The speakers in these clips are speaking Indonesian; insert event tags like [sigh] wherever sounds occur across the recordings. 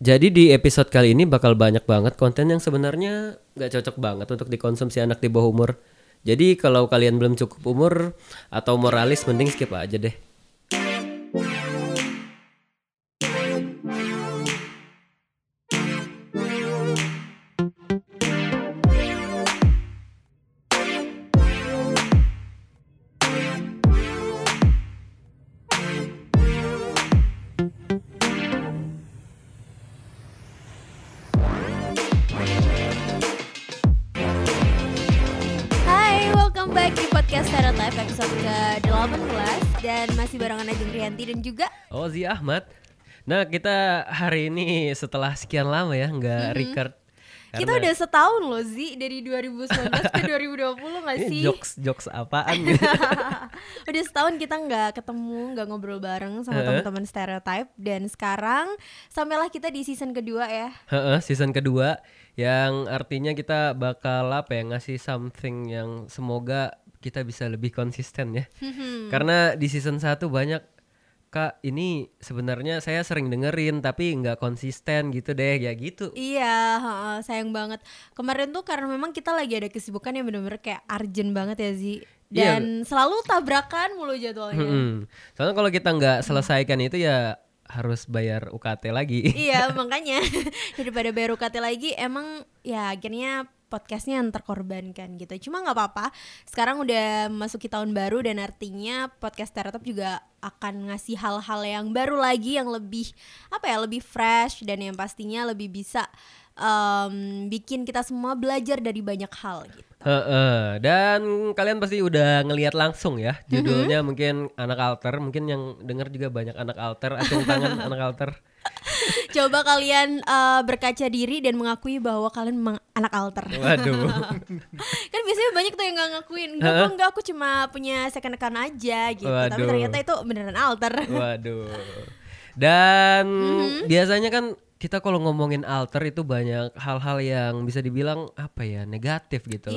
Jadi di episode kali ini bakal banyak banget konten yang sebenarnya nggak cocok banget untuk dikonsumsi anak di bawah umur. Jadi kalau kalian belum cukup umur atau moralis mending skip aja deh. Oh Zi Ahmad. Nah kita hari ini setelah sekian lama ya nggak record. Kita udah setahun loh Zi Dari 2019 ke 2020 gak ini sih? jokes jokes apaan gitu. [laughs] udah setahun kita nggak ketemu, nggak ngobrol bareng sama Heeh. teman-teman Stereotype Dan sekarang sampailah kita di season kedua ya Heeh, season kedua yang artinya kita bakal apa ya ngasih something yang semoga kita bisa lebih konsisten ya. Karena di season 1 banyak Kak, ini sebenarnya saya sering dengerin tapi nggak konsisten gitu deh, ya gitu. Iya, heeh, sayang banget. Kemarin tuh karena memang kita lagi ada kesibukan yang bener-bener kayak urgent banget ya Zi. Iya. Dan selalu tabrakan mulu jadwalnya. Mm-mm. Soalnya kalau kita nggak selesaikan itu ya harus bayar UKT lagi. iya [laughs] makanya daripada bayar UKT lagi emang ya akhirnya podcastnya yang terkorbankan gitu. Cuma nggak apa-apa. Sekarang udah memasuki tahun baru dan artinya podcast Startup juga akan ngasih hal-hal yang baru lagi yang lebih apa ya lebih fresh dan yang pastinya lebih bisa em, bikin kita semua belajar dari banyak hal gitu. Heeh, dan kalian pasti udah ngelihat langsung ya judulnya. Mungkin anak alter, mungkin yang denger juga banyak anak alter, acung tangan [laughs] anak alter. [laughs] coba kalian eh, berkaca diri dan mengakui bahwa kalian memang anak alter Waduh. [laughs] kan biasanya banyak tuh yang nggak ngakuin enggak kok enggak aku cuma punya second account aja gitu tapi Waduh. ternyata itu beneran alter [laughs] Waduh. Dan Mm-hmm. biasanya kan kita kalau ngomongin alter itu banyak hal-hal yang bisa dibilang apa ya negatif gitu. loh.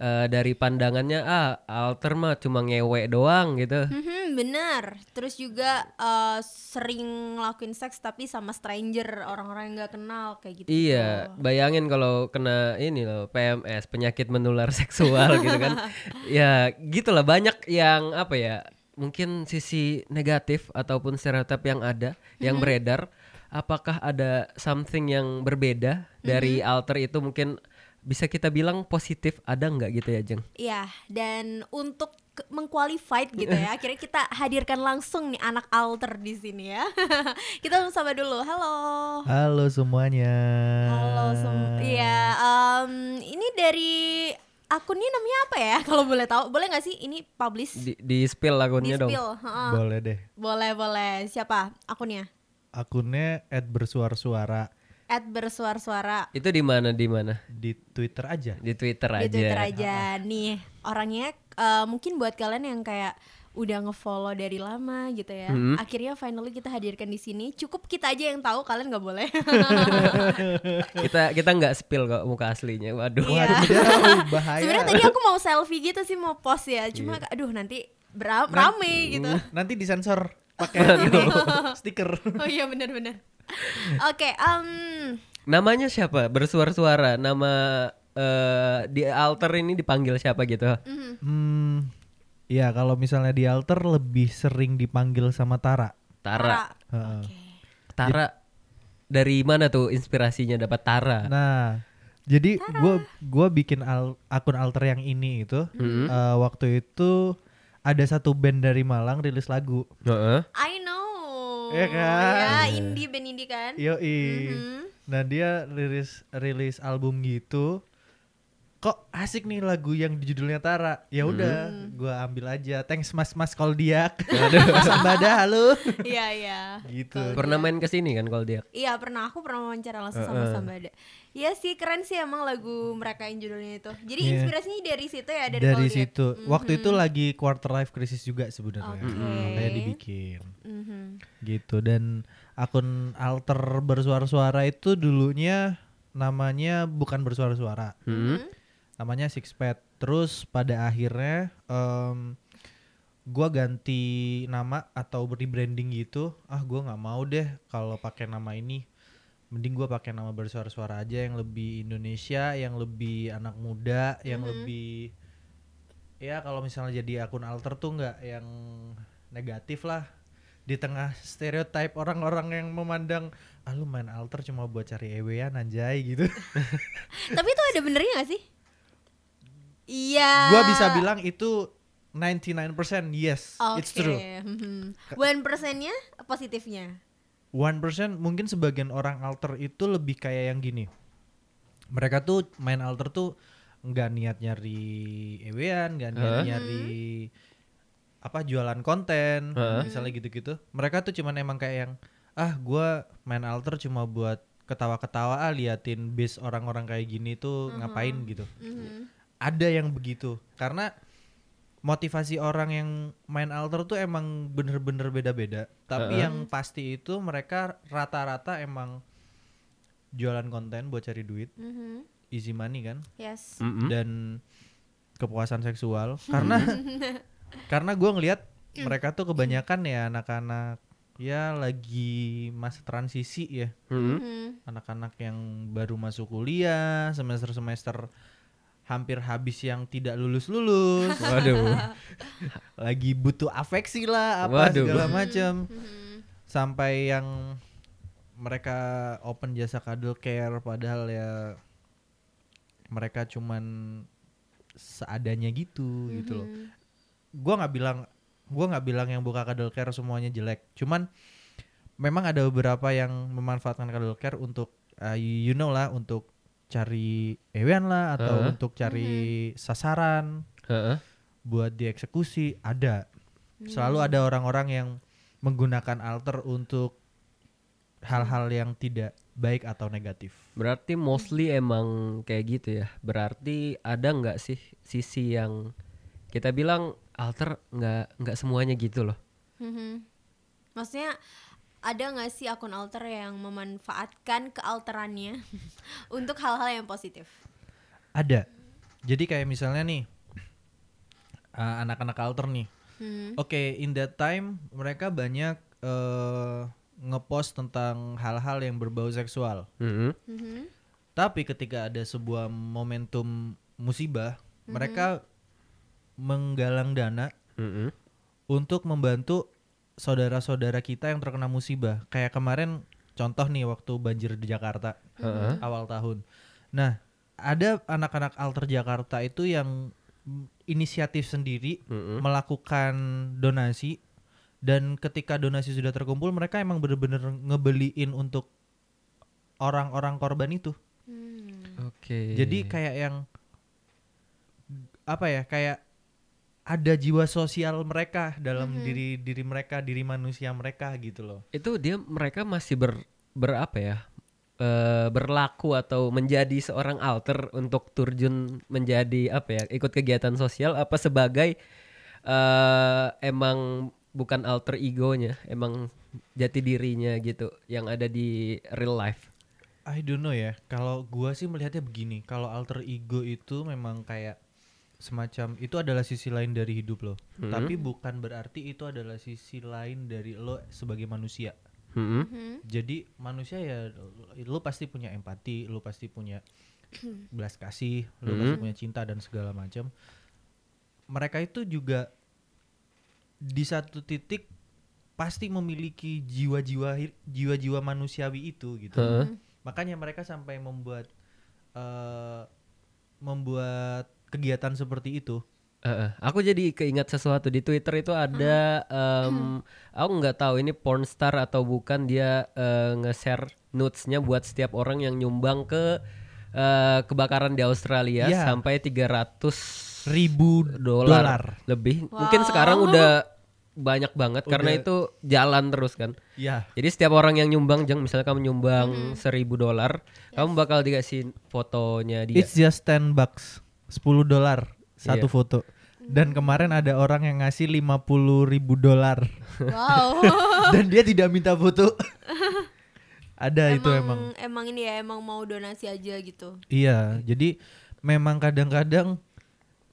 Eh, dari pandangannya ah alter mah cuma ngewe doang gitu. Mhm, bener terus juga eh, sering ngelakuin seks tapi sama stranger orang-orang yang nggak kenal kayak gitu Iya, bayangin kalau kena ini loh PMS penyakit menular [laughs] seksual gitu kan. Ya gitulah banyak yang apa ya mungkin sisi negatif ataupun stereotip yang ada yang beredar. Apakah ada something yang berbeda dari alter itu mungkin bisa kita bilang positif ada nggak gitu ya Jeng? Iya, dan untuk mengqualified gitu ya, akhirnya kita hadirkan langsung nih anak alter di sini ya. [laughs] kita langsung sama dulu. Halo. Halo semuanya. Halo sem- Iya, em, ini dari akunnya namanya apa ya? [laughs] Kalau boleh tahu, boleh nggak sih ini publish Di, di spill di akunnya dong. spill? Heeh. Boleh deh. Boleh, boleh. Siapa akunnya? Akunnya @bersuara-suara At bersuara-suara Itu di mana di mana? di Twitter aja. Di Twitter aja. di Twitter aja. Nih, orangnya eh, mungkin buat kalian yang kayak udah ngefollow dari lama gitu ya. Hmm. Akhirnya finally kita hadirkan di sini. Cukup kita aja yang tahu, kalian nggak boleh. [laughs] kita kita nggak spill kok muka aslinya. Waduh. Iya. Waduh, bahaya. Sebenarnya tadi aku mau selfie gitu sih mau post ya. Cuma Iya. aduh nanti beram- rame gitu. [laughs] Nanti disensor pakai stiker. Oh iya benar-benar. [laughs] Oke, em, Namanya siapa? Bersuara-suara. Nama eh, di alter ini dipanggil siapa gitu? mhm. Hmm, ya kalau misalnya di alter lebih sering dipanggil sama Tara. Tara. Heeh. Oke. Tara. Dari mana tuh inspirasinya dapat Tara? Nah, jadi gua gua bikin al- akun alter yang ini itu Hmm. eh, waktu itu ada satu band dari Malang rilis lagu. Heeh. I know. Iya kan? Ya, indie band indie kan. Yoi. Mhm. Nah dia rilis rilis album gitu. Kok asik nih lagu yang di judulnya Tara. Ya udah, gua ambil aja. Thanks Mas Mas Koldiak. [laughs] Mas Ambada, halo. Iya, iya. gitu. Pernah main ke sini kan kalau dia? Iya pernah aku pernah wawancara langsung sama Sambada. Iya sih keren sih emang lagu mereka yang judulnya itu. Jadi Iya. inspirasinya dari situ ya dari, Dari Koldiak? situ. Waktu itu lagi quarter life crisis juga sebenarnya. Oke. Makanya dibikin. Mhm. Gitu dan akun alter bersuara-suara itu dulunya namanya bukan bersuara-suara. Hmm. Namanya Sixpad. Terus pada akhirnya em, gua ganti nama atau rebranding gitu. Ah, gua nggak mau deh kalau pakai nama ini. mending gua pakai nama bersuara-suara aja yang lebih Indonesia yang lebih anak muda yang Mhm. lebih ya kalau misalnya jadi akun alter tuh nggak yang negatif lah di tengah stereotype orang-orang yang memandang ah lu main alter cuma buat cari ewean anjay gitu [laughs] Tapi itu ada benernya gak sih? Iya. gua bisa bilang itu 99% yes Oke. it's true mhm. One persennya positifnya. One percent mungkin sebagian orang alter itu lebih kayak yang gini. Mereka tuh main alter tuh nggak niat nyari ewean, nggak niat Hah? nyari apa jualan konten, Hah? misalnya gitu-gitu. Mereka tuh cuman emang kayak yang ah gua main alter cuma buat ketawa-ketawa ah liatin base orang-orang kayak gini tuh ngapain gitu. Mhm. Ada yang begitu karena motivasi orang yang main alter tuh emang bener-bener beda-beda. Tapi Heeh. yang pasti itu mereka rata-rata emang jualan konten buat cari duit, Mhm. easy money kan, Yes. Mm-mm. dan kepuasan seksual. [laughs] Karena [laughs] karena gue ngelihat mereka tuh kebanyakan ya anak-anak ya lagi masa transisi ya, Mm-mm. Mhm. anak-anak yang baru masuk kuliah semester-semester hampir habis yang tidak lulus-lulus. [laughs] Waduh. lagi butuh afeksi lah apa Waduh. segala macam [laughs] sampai yang mereka open jasa cuddle care padahal ya mereka cuman seadanya gitu gitu loh Mhm. gua nggak bilang gua nggak bilang yang buka cuddle care semuanya jelek cuman memang ada beberapa yang memanfaatkan cuddle care untuk uh, you know lah untuk cari ewean lah atau Heeh. untuk cari sasaran Heeh. buat dieksekusi ada selalu ada orang-orang yang menggunakan alter untuk hal-hal yang tidak baik atau negatif. Berarti mostly emang kayak gitu ya. Berarti ada nggak sih sisi yang kita bilang alter nggak nggak semuanya gitu loh. Mhm. Maksudnya ada nggak sih akun alter yang memanfaatkan kealterannya [laughs] untuk hal-hal yang positif? Ada. Jadi kayak misalnya nih uh, anak-anak alter nih. Hmm. Oke, in that time mereka banyak uh, ngepost tentang hal-hal yang berbau seksual. Mm-mm. Mhm. Tapi ketika ada sebuah momentum musibah, mereka menggalang dana Mm-mm. untuk membantu saudara-saudara kita yang terkena musibah. Kayak kemarin contoh nih waktu banjir di Jakarta Heeh. awal tahun. Nah, ada anak-anak alter Jakarta itu yang inisiatif sendiri Mm-mm. melakukan donasi dan ketika donasi sudah terkumpul mereka emang bener-bener ngebeliin untuk orang-orang korban itu. Hmm. Oke. Jadi kayak yang apa ya kayak ada jiwa sosial mereka dalam Mhm. diri diri mereka diri manusia mereka gitu loh. itu dia mereka masih ber berapa ya? eh, berlaku atau menjadi seorang alter untuk turjun menjadi apa ya? Ikut kegiatan sosial apa sebagai eh emang bukan alter egonya, emang jati dirinya gitu yang ada di real life. I don't know ya. Kalau gua sih melihatnya begini, kalau alter ego itu memang kayak semacam itu adalah sisi lain dari hidup lo. Mhm. Tapi bukan berarti itu adalah sisi lain dari lo sebagai manusia. Mm-mm. Mhm. Jadi manusia ya lo pasti punya empati, lo pasti punya [coughs] belas kasih, lo pasti Mhm. punya cinta dan segala macam. Mereka itu juga di satu titik pasti memiliki jiwa-jiwa jiwa-jiwa manusiawi itu gitu. Heeh. Makanya mereka sampai membuat eh membuat kegiatan seperti itu. Heeh. aku jadi keingat sesuatu di Twitter itu ada em, aku nggak tahu ini porn star atau bukan dia eh, nge-share nudesnya buat setiap orang yang nyumbang ke eh, kebakaran di Australia Iya. sampai 300 Ribu dolar lebih. Mungkin Wow. sekarang udah banyak banget karena Udah. itu jalan terus kan. Ya. Jadi setiap orang yang nyumbang, jeng misalnya kamu nyumbang seribu dolar, kamu bakal dikasih fotonya dia. It's just 10 bucks. 10 dolar satu Iya. foto. Dan kemarin ada orang yang ngasih 50 ribu dolar Wow. [laughs] dan dia tidak minta foto. ada itu emang. emang ini ya emang mau donasi aja gitu. Iya, jadi memang kadang-kadang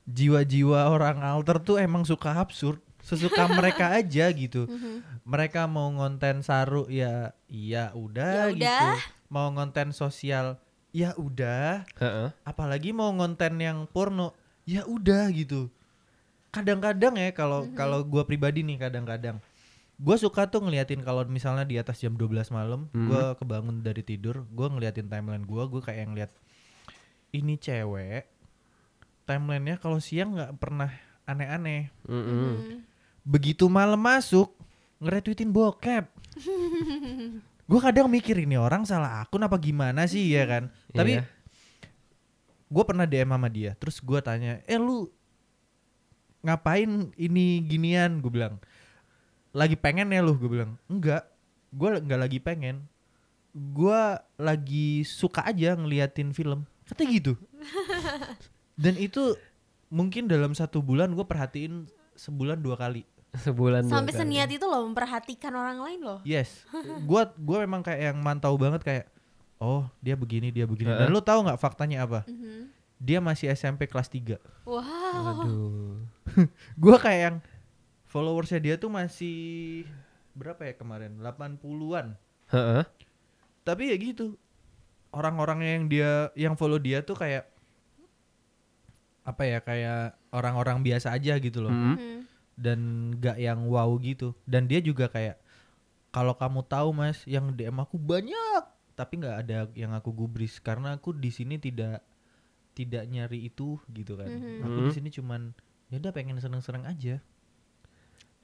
jiwa-jiwa orang alter tuh emang suka absurd, sesuka [laughs] mereka aja gitu. Mhm. Mereka mau ngonten saru ya iya Ya udah gitu. Mau ngonten sosial ya udah. Heeh. Apalagi mau ngonten yang porno ya udah gitu. Kadang-kadang ya kalau Mhm. kalau gua pribadi nih kadang-kadang gue suka tuh ngeliatin kalau misalnya di atas jam 12 malam Mhm. gua kebangun dari tidur gue ngeliatin timeline gua gue kayak yang lihat ini cewek timelinenya kalau siang nggak pernah aneh-aneh Mm-mm. Mhm. begitu malam masuk nge-retweetin bokep [laughs] gue kadang mikir ini orang salah akun apa gimana sih? Ya kan? Tapi Iya. gue pernah DM sama dia terus gue tanya eh lu ngapain ini ginian? Gue bilang lagi pengen ya lu? Gue bilang enggak gue nggak lagi pengen. Gue lagi suka aja ngeliatin film. Kata gitu. [laughs] Dan itu mungkin dalam satu bulan gue perhatiin sebulan dua kali sebulan Sampai kali. seniat itu loh memperhatikan orang lain loh. yes [laughs] gue gua memang kayak yang mantau banget kayak oh dia begini dia begini dan lu tahu nggak faktanya apa Mhm. dia masih SMP kelas 3 Wow. Waduh. [laughs] gue kayak yang followersnya dia tuh masih berapa ya kemarin 80-an Heeh. tapi ya gitu orang-orang yang dia yang follow dia tuh kayak apa ya kayak orang-orang biasa aja gitu loh Mm. Mhm. Dan gak yang wow gitu dan dia juga kayak kalau kamu tahu mas yang DM aku banyak tapi nggak ada yang aku gubris karena aku di sini tidak tidak nyari itu gitu kan Mhm. aku di Mhm. sini cuman ya udah pengen seneng-seneng aja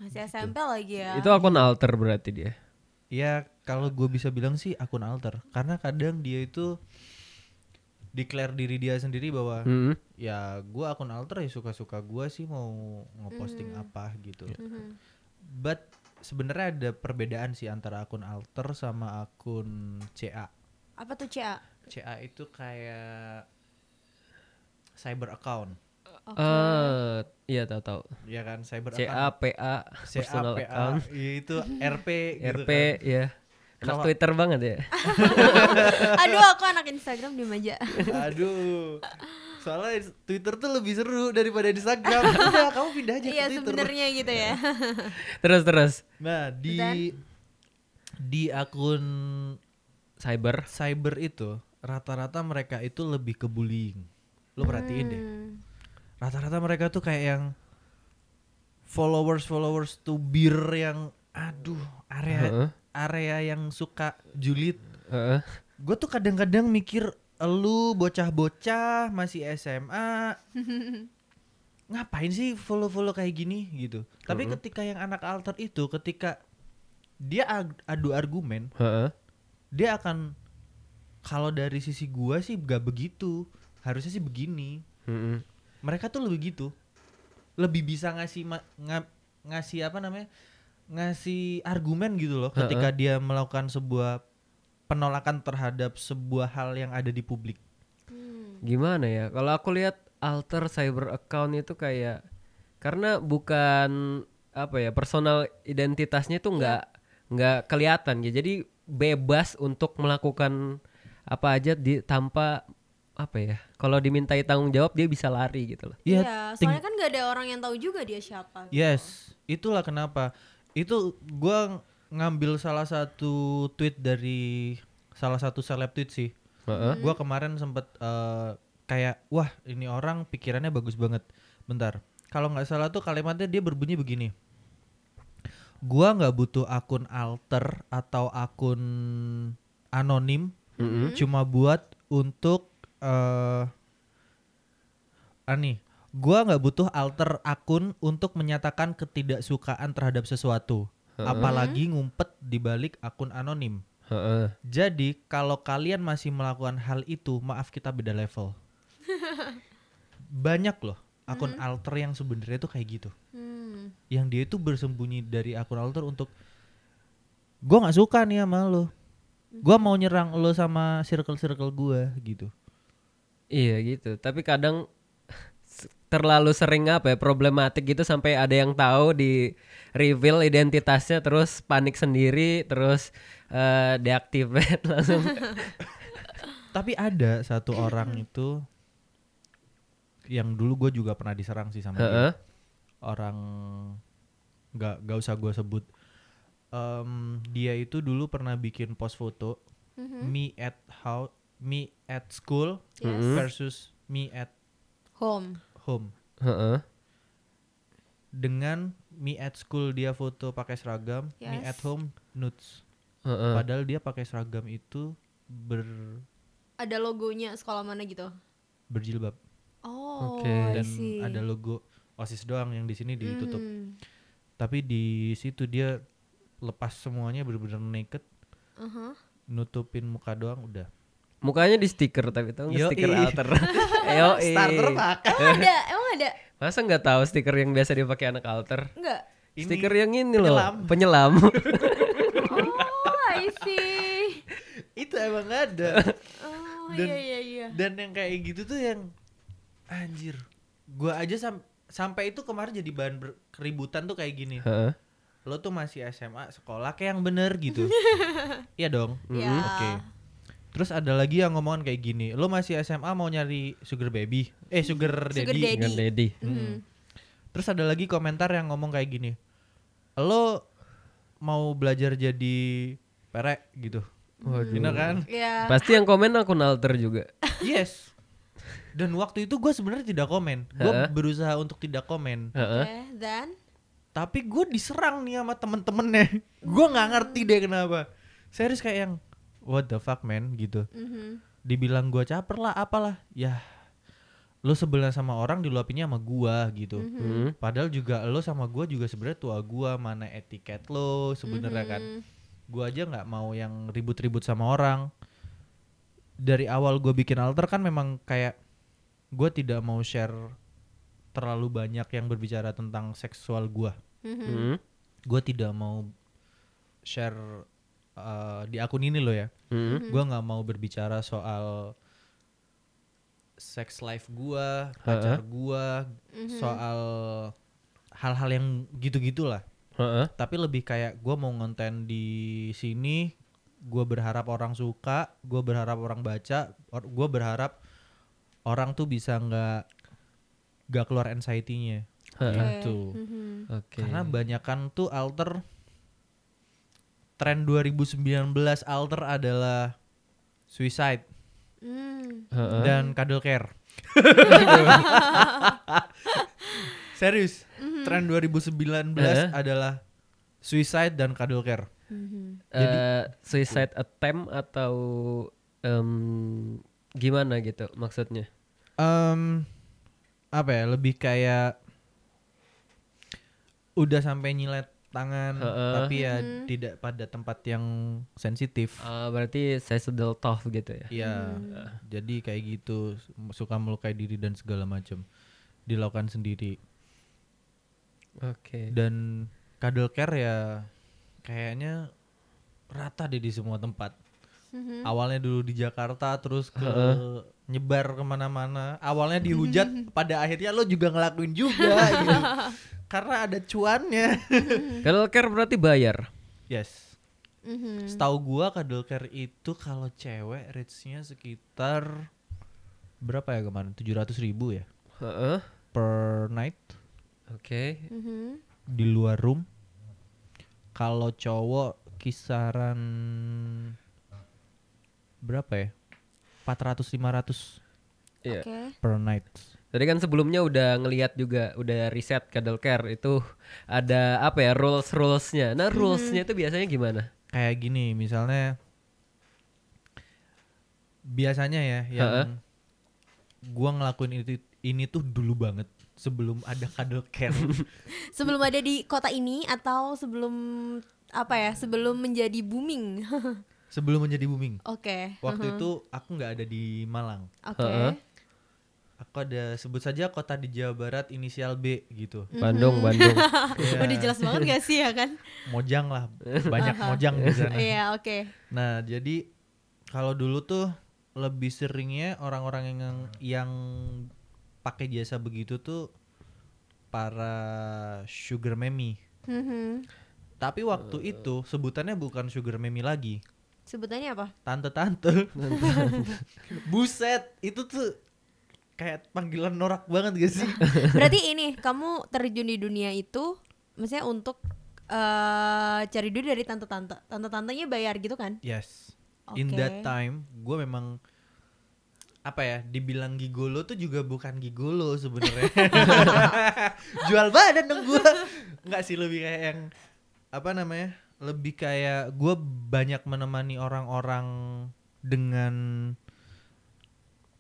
Masih SMP lagi ya. Itu akun alter berarti dia. Ya kalau gue bisa bilang sih akun alter karena kadang dia itu declare diri dia sendiri bahwa Mm. ya gue akun alter ya suka-suka gue sih mau ngeposting Hmm. apa gitu. Mhm. But sebenarnya ada perbedaan sih antara akun alter sama akun CA. Apa tuh CA? CA itu kayak cyber account. Eh, iya tahu tahu. ya kan cyber account. A P A CA, personal PA, account. iya itu RP gitu RP kan. ya. Anak Kalau- Twitter banget ya. [laughs] Aduh, aku anak Instagram di aja. Aduh. Soalnya Twitter tuh lebih seru daripada Instagram. [laughs] Udah, kamu pindah aja Iya ke Twitter. sebenarnya gitu ya. [laughs] terus terus Nah, di Betul. di akun cyber. cyber itu rata-rata mereka itu lebih ke bullying. Lo perhatiin deh. Hmm. Rata-rata mereka tuh kayak yang followers followers tuh bir yang aduh area Heeh. Area yang suka julid. Heeh. Gue tuh kadang-kadang mikir lu bocah-bocah masih SMA [laughs] ngapain sih follow-follow kayak gini gitu. Tapi Mm-mm. ketika yang anak alter itu ketika dia adu argumen, Heeh. dia akan kalau dari sisi gua sih gak begitu. Harusnya sih begini. Mm-mm. Mereka tuh lebih gitu. Lebih bisa ngasih ma- nga- ngasih apa namanya? Ngasih argumen gitu loh ketika dia melakukan sebuah penolakan terhadap sebuah hal yang ada di publik. Hmm. Gimana ya? Kalau aku lihat alter cyber account itu kayak karena bukan apa ya personal identitasnya itu nggak nggak kelihatan ya. Jadi bebas untuk melakukan apa aja di tanpa apa ya? Kalau dimintai tanggung jawab dia bisa lari gitu loh. Iya, Iya, soalnya kan gak ada orang yang tahu juga dia siapa. gitu. Yes, itulah kenapa. Itu gua ngambil salah satu tweet dari salah satu seleb tweet sih. Heeh. Gua kemarin sempet eh, kayak wah ini orang pikirannya bagus banget. Bentar. Kalau nggak salah tuh kalimatnya dia berbunyi begini. Gua nggak butuh akun alter atau akun anonim Mm-mm. cuma buat untuk eh ani gua nggak butuh alter akun untuk menyatakan ketidaksukaan terhadap sesuatu Heeh. apalagi ngumpet di balik akun anonim Heeh. jadi kalau kalian masih melakukan hal itu maaf kita beda level [laughs] banyak loh akun alter yang sebenarnya tuh kayak gitu Hmm. yang dia itu bersembunyi dari akun alter untuk gua nggak suka nih sama lo gua mau nyerang lo sama circle circle gua gitu Iya gitu. Tapi kadang terlalu sering apa ya problematik gitu sampai ada yang tahu di reveal identitasnya terus panik sendiri terus eh, deactivate [laughs] langsung. Tapi ada satu orang itu yang dulu gue juga pernah diserang sih sama dia. Orang nggak nggak usah gue sebut Em, dia itu dulu pernah bikin post foto Mhm. me at how me at school Yes. Versus me at Home. Home Heeh. dengan me at school dia foto pakai seragam me Yes. at home nudes Heeh. padahal dia pakai seragam itu ber Ada logonya sekolah mana gitu? berjilbab Oh, Oke. I dan see. ada logo osis doang yang di sini ditutup Mhm. tapi di situ dia lepas semuanya bener-bener naked Uh-huh. nutupin muka doang udah Mukanya di stiker tapi tahu nggak stiker alter. [laughs] Yo, starter pakai Emang ada? Emang ada? Masa nggak tahu stiker yang biasa dipakai anak alter? Enggak. Stiker yang ini loh, penyelam. penyelam. Oh, I see. itu emang ada Oh, Dan- iya iya iya. dan yang kayak gitu tuh yang anjir gua aja sam- sampai itu kemarin jadi bahan ber- keributan tuh kayak gini Heeh. lo tuh masih SMA sekolah kayak yang bener gitu [laughs] iya dong Ya. oke terus ada lagi yang ngomongan kayak gini lo masih SMA mau nyari sugar baby eh sugar daddy, Sugar daddy. Dengan Dedi. Mhm. terus ada lagi komentar yang ngomong kayak gini lo mau belajar jadi perek gitu Waduh. Gini kan Ya. Pasti yang komen akun alter juga. [laughs] yes dan waktu itu gue sebenarnya tidak komen gue Heeh. berusaha untuk tidak komen Heeh. Oke, dan tapi gue diserang nih sama temen-temennya [laughs] gue nggak ngerti deh kenapa serius kayak yang what the fuck man gitu mhm. dibilang gue caper lah apalah ya lo sebelah sama orang diluapinnya sama gua gitu Mhm. Hmm. padahal juga lo sama gua juga sebenarnya tua gua mana etiket lo sebenarnya kan Mhm. gua aja nggak mau yang ribut-ribut sama orang dari awal gue bikin alter kan memang kayak gue tidak mau share terlalu banyak yang berbicara tentang seksual gua Mhm. Hmm. gue tidak mau share uh, di akun ini loh ya Hmm. gue nggak mau berbicara soal sex life gua pacar gua Mhm. soal hal-hal yang gitu-gitulah Heeh. tapi lebih kayak gua mau ngonten di sini gua berharap orang suka gua berharap orang baca or, gue berharap orang tuh bisa nggak nggak keluar anxiety-nya Heeh. gitu Mhm. Oke. karena banyakan tuh alter tren 2019 alter adalah suicide. Heeh. dan cuddle care. [laughs] Serius, tren 2019 Eh? adalah suicide dan cuddle care. Mhm. Eh, suicide attempt atau em, gimana gitu maksudnya? Em, apa ya? Lebih kayak udah sampai nyilet tangan, Heeh. tapi ya Mhm. tidak pada tempat yang sensitif. Ah, berarti saya sedel tough gitu ya. Iya, jadi kayak gitu suka melukai diri dan segala macam dilakukan sendiri. Oke. Dan cuddle care ya kayaknya rata deh di semua tempat. Mhm. Awalnya dulu di Jakarta, terus ke Heeh. Nyebar ke mana-mana. Awalnya dihujat, [laughs] pada akhirnya lo juga ngelakuin juga. [laughs] gitu. Karena ada cuannya. [laughs] Care berarti bayar. yes. Mhm. Setahu gua care itu kalau cewek rate-nya sekitar berapa ya kemarin? 700 ribu ya Heeh. per night Oke. Mhm. di luar room. Kalau cowok kisaran berapa ya? 400 500 Iya. Oke. per night. Tadi kan sebelumnya udah ngelihat juga, udah riset cuddle care itu ada apa ya rules rulesnya. Nah rulesnya itu biasanya gimana? Kayak gini, misalnya biasanya ya yang Heeh. gua ngelakuin itu ini tuh dulu banget sebelum ada cuddle care. [laughs] Sebelum ada di kota ini atau sebelum apa ya? Sebelum menjadi booming. [laughs] sebelum menjadi booming. Oke. Waktu itu aku nggak ada di Malang. Oke. Heeh. Aku ada sebut saja kota di Jawa Barat inisial B gitu. Bandung, [laughs] Bandung. Iya, Udah jelas banget gak sih ya kan? Mojang lah, [laughs] banyak mojang di sana. Iya, oke. Nah, jadi kalau dulu tuh lebih seringnya orang-orang yang yang pakai jasa begitu tuh para sugar memi. Mhm. Tapi waktu itu sebutannya bukan sugar memi lagi, Sebutannya apa? tante-tante. [laughs] Buset, itu tuh kayak panggilan norak banget gak sih? [laughs] Berarti ini kamu terjun di dunia itu maksudnya untuk eh cari duit dari tante-tante. Tante-tantenya bayar gitu kan? Yes. In Oke. that time, gue memang apa ya? Dibilang gigolo tuh juga bukan gigolo sebenarnya. [laughs] Jual badan dong gue. Enggak sih lebih kayak yang apa namanya? Lebih kayak gue banyak menemani orang-orang dengan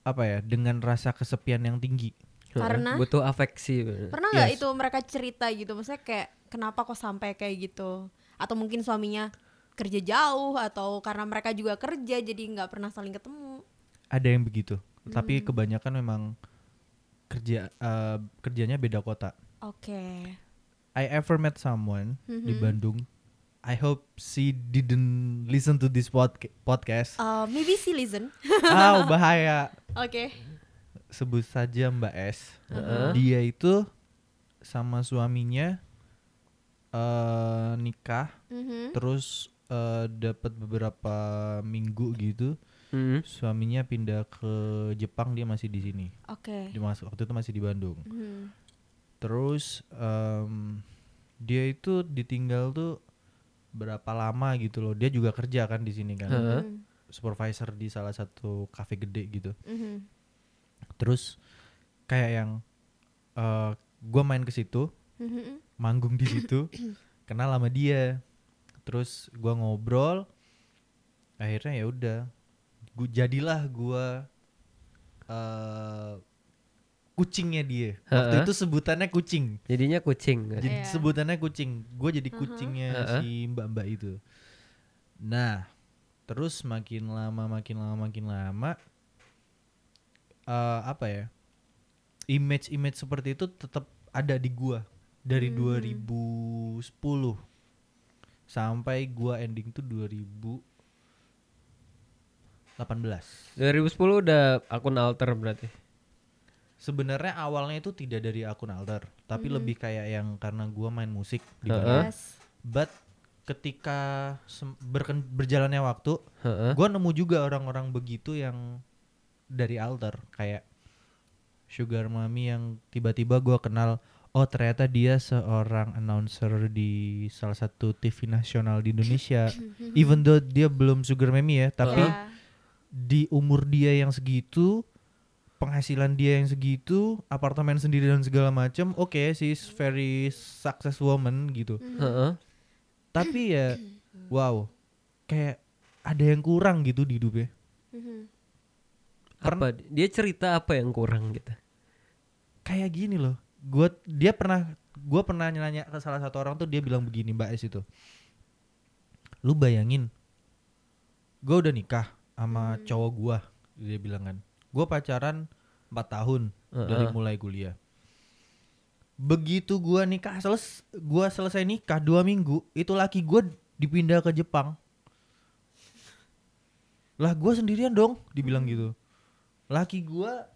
apa ya? Dengan rasa kesepian yang tinggi. Karena? butuh afeksi. Pernah nggak Yes. itu mereka cerita gitu? Maksudnya kayak kenapa kok sampai kayak gitu? Atau mungkin suaminya kerja jauh atau karena mereka juga kerja jadi nggak pernah saling ketemu. Ada yang begitu. Tapi kebanyakan memang kerja eh, kerjanya beda kota. Oke. I ever met someone di Mhm. Bandung. I hope she didn't listen to this podca- podcast. Uh, maybe she listen. [laughs] ah, bahaya. Oke. Sebut saja Mbak S. Heeh. Dia itu sama suaminya eh nikah, Mhm. terus eh, dapat beberapa minggu gitu. Hmm. Suaminya pindah ke Jepang, dia masih di sini. Oke. Dia masuk waktu itu masih di Bandung. Mhm. Terus em, dia itu ditinggal tuh berapa lama gitu loh. Dia juga kerja kan di sini kan. Heeh. Mhm. Supervisor di salah satu cafe gede gitu. Mhm. Terus kayak yang eh gua main ke situ, Mhm. manggung di situ, [coughs] kenal sama dia. Terus gua ngobrol. Akhirnya ya udah. Gua jadilah gua eh kucingnya dia. Waktu Heeh. itu sebutannya kucing. Jadinya kucing. kan? Jadi Iya. sebutannya kucing. Gue jadi kucingnya Heeh. si mbak-mbak itu. Nah, terus makin lama makin lama makin lama eh apa ya? Image-image seperti itu tetap ada di gua dari 2010 sampai gua ending tuh 2018. 2010 udah akun alter berarti. Sebenarnya awalnya itu tidak dari akun alter, tapi lebih kayak yang karena gua main musik di. Yes. But ketika berken- berjalannya waktu, Heeh. gua nemu juga orang-orang begitu yang dari alter kayak Sugar Mami yang tiba-tiba gua kenal oh ternyata dia seorang announcer di salah satu TV nasional di Indonesia. [laughs] Even though dia belum Sugar Mami ya, tapi Iya. di umur dia yang segitu penghasilan dia yang segitu apartemen sendiri dan segala macam oke she's very success woman gitu Heeh. tapi ya wow kayak ada yang kurang gitu di hidupnya Mhm. Apa dia cerita apa yang kurang gitu? kayak gini loh gua dia pernah gua pernah nanya ke salah satu orang tuh dia bilang begini mbak Es itu lu bayangin gua udah nikah sama cowok gua dia bilang kan gua pacaran 4 tahun dari Heeh. mulai kuliah begitu gua nikah seles gua selesai nikah dua minggu itu laki gua dipindah ke Jepang lah gua sendirian dong dibilang gitu laki gua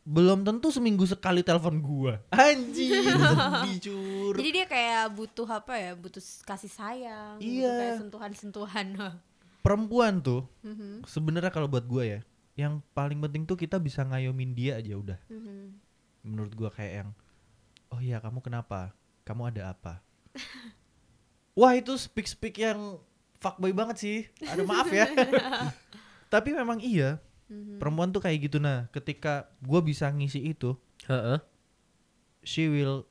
belum tentu seminggu sekali telepon gua anjing [laughs] sedih cur Jadi dia kayak butuh apa ya? Butuh kasih sayang, butuh Iya. kayak sentuhan-sentuhan. [laughs] perempuan tuh Mhm. sebenarnya kalau buat gua ya yang paling penting tuh kita bisa ngayomin dia aja udah Mhm. menurut gua kayak yang oh iya kamu kenapa kamu ada apa [laughs] wah itu speak speak yang fuckboy banget sih aduh maaf ya [laughs] [laughs] tapi memang iya Mhm. perempuan tuh kayak gitu nah ketika gua bisa ngisi itu Heeh. she will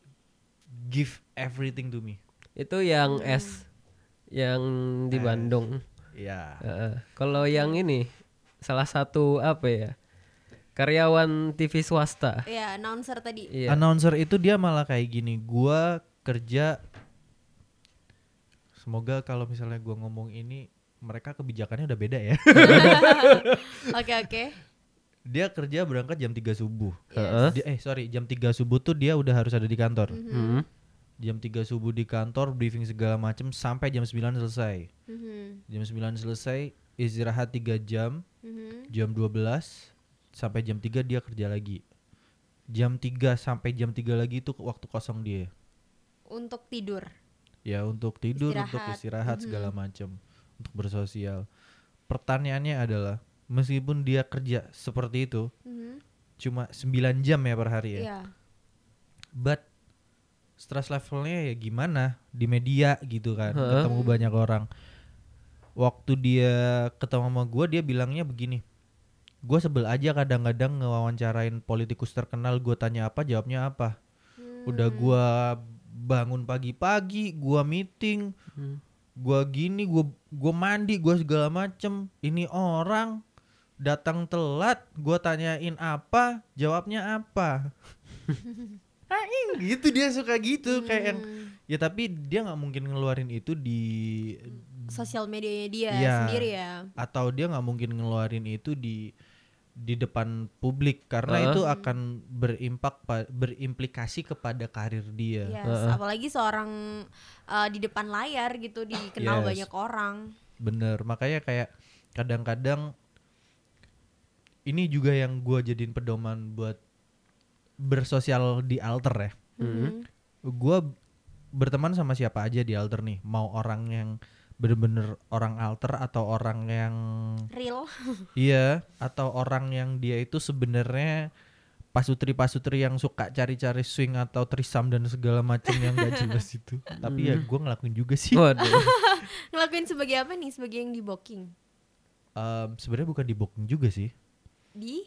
give everything to me Itu yang Hmm. S yang di S. Bandung. ya Heeh. Kalau yang ini salah satu apa ya? Karyawan TV swasta. Iya, announcer tadi. Iya. announcer itu dia malah kayak gini gua kerja semoga kalau misalnya gua ngomong ini mereka kebijakannya udah beda ya [laughs] Oke, oke. dia kerja berangkat jam 3 subuh Heeh. Dia- eh sorry jam 3 subuh tuh dia udah harus ada di kantor Hmm. jam 3 subuh di kantor briefing segala macem sampai jam 9 selesai Mhm. jam 9 selesai istirahat 3 jam Mhm. jam 12 sampai jam 3 dia kerja lagi jam 3 sampai jam 3 lagi itu waktu kosong dia Untuk tidur. ya untuk tidur untuk Istirahat. istirahat Mhm. segala macam untuk bersosial pertanyaannya adalah meskipun dia kerja seperti itu Mhm. cuma 9 jam ya per hari ya Iya. but stress levelnya ya gimana di media gitu kan Heeh. ketemu banyak orang waktu dia ketemu sama gue dia bilangnya begini gue sebel aja kadang-kadang ngewawancarain politikus terkenal gue tanya apa jawabnya apa udah gue bangun pagi-pagi gue meeting Hmm. gue gini gue gue mandi gue segala macem ini orang datang telat gue tanyain apa jawabnya apa Aing [laughs] gitu dia suka gitu kayak yang Hmm. ya tapi dia nggak mungkin ngeluarin itu di sosial medianya dia Iya. sendiri ya. atau dia nggak mungkin ngeluarin itu di di depan publik karena Heeh. itu akan berimpak pa- berimplikasi kepada karir dia Yes, Heeh. apalagi seorang uh, di depan layar gitu dikenal Yes. banyak orang. bener makanya kayak kadang-kadang ini juga yang gua jadiin pedoman buat bersosial di alter ya Mhm. gua berteman sama siapa aja di alter nih mau orang yang bener-bener orang alter atau orang yang Real. iya atau orang yang dia itu sebenarnya pasutri-pasutri yang suka cari-cari swing atau trisam dan segala macam yang gak jelas [laughs] itu tapi ya gua ngelakuin juga sih Waduh. [laughs] Ngelakuin sebagai apa nih? Sebagai yang di booking. Em, sebenarnya bukan di booking juga sih Di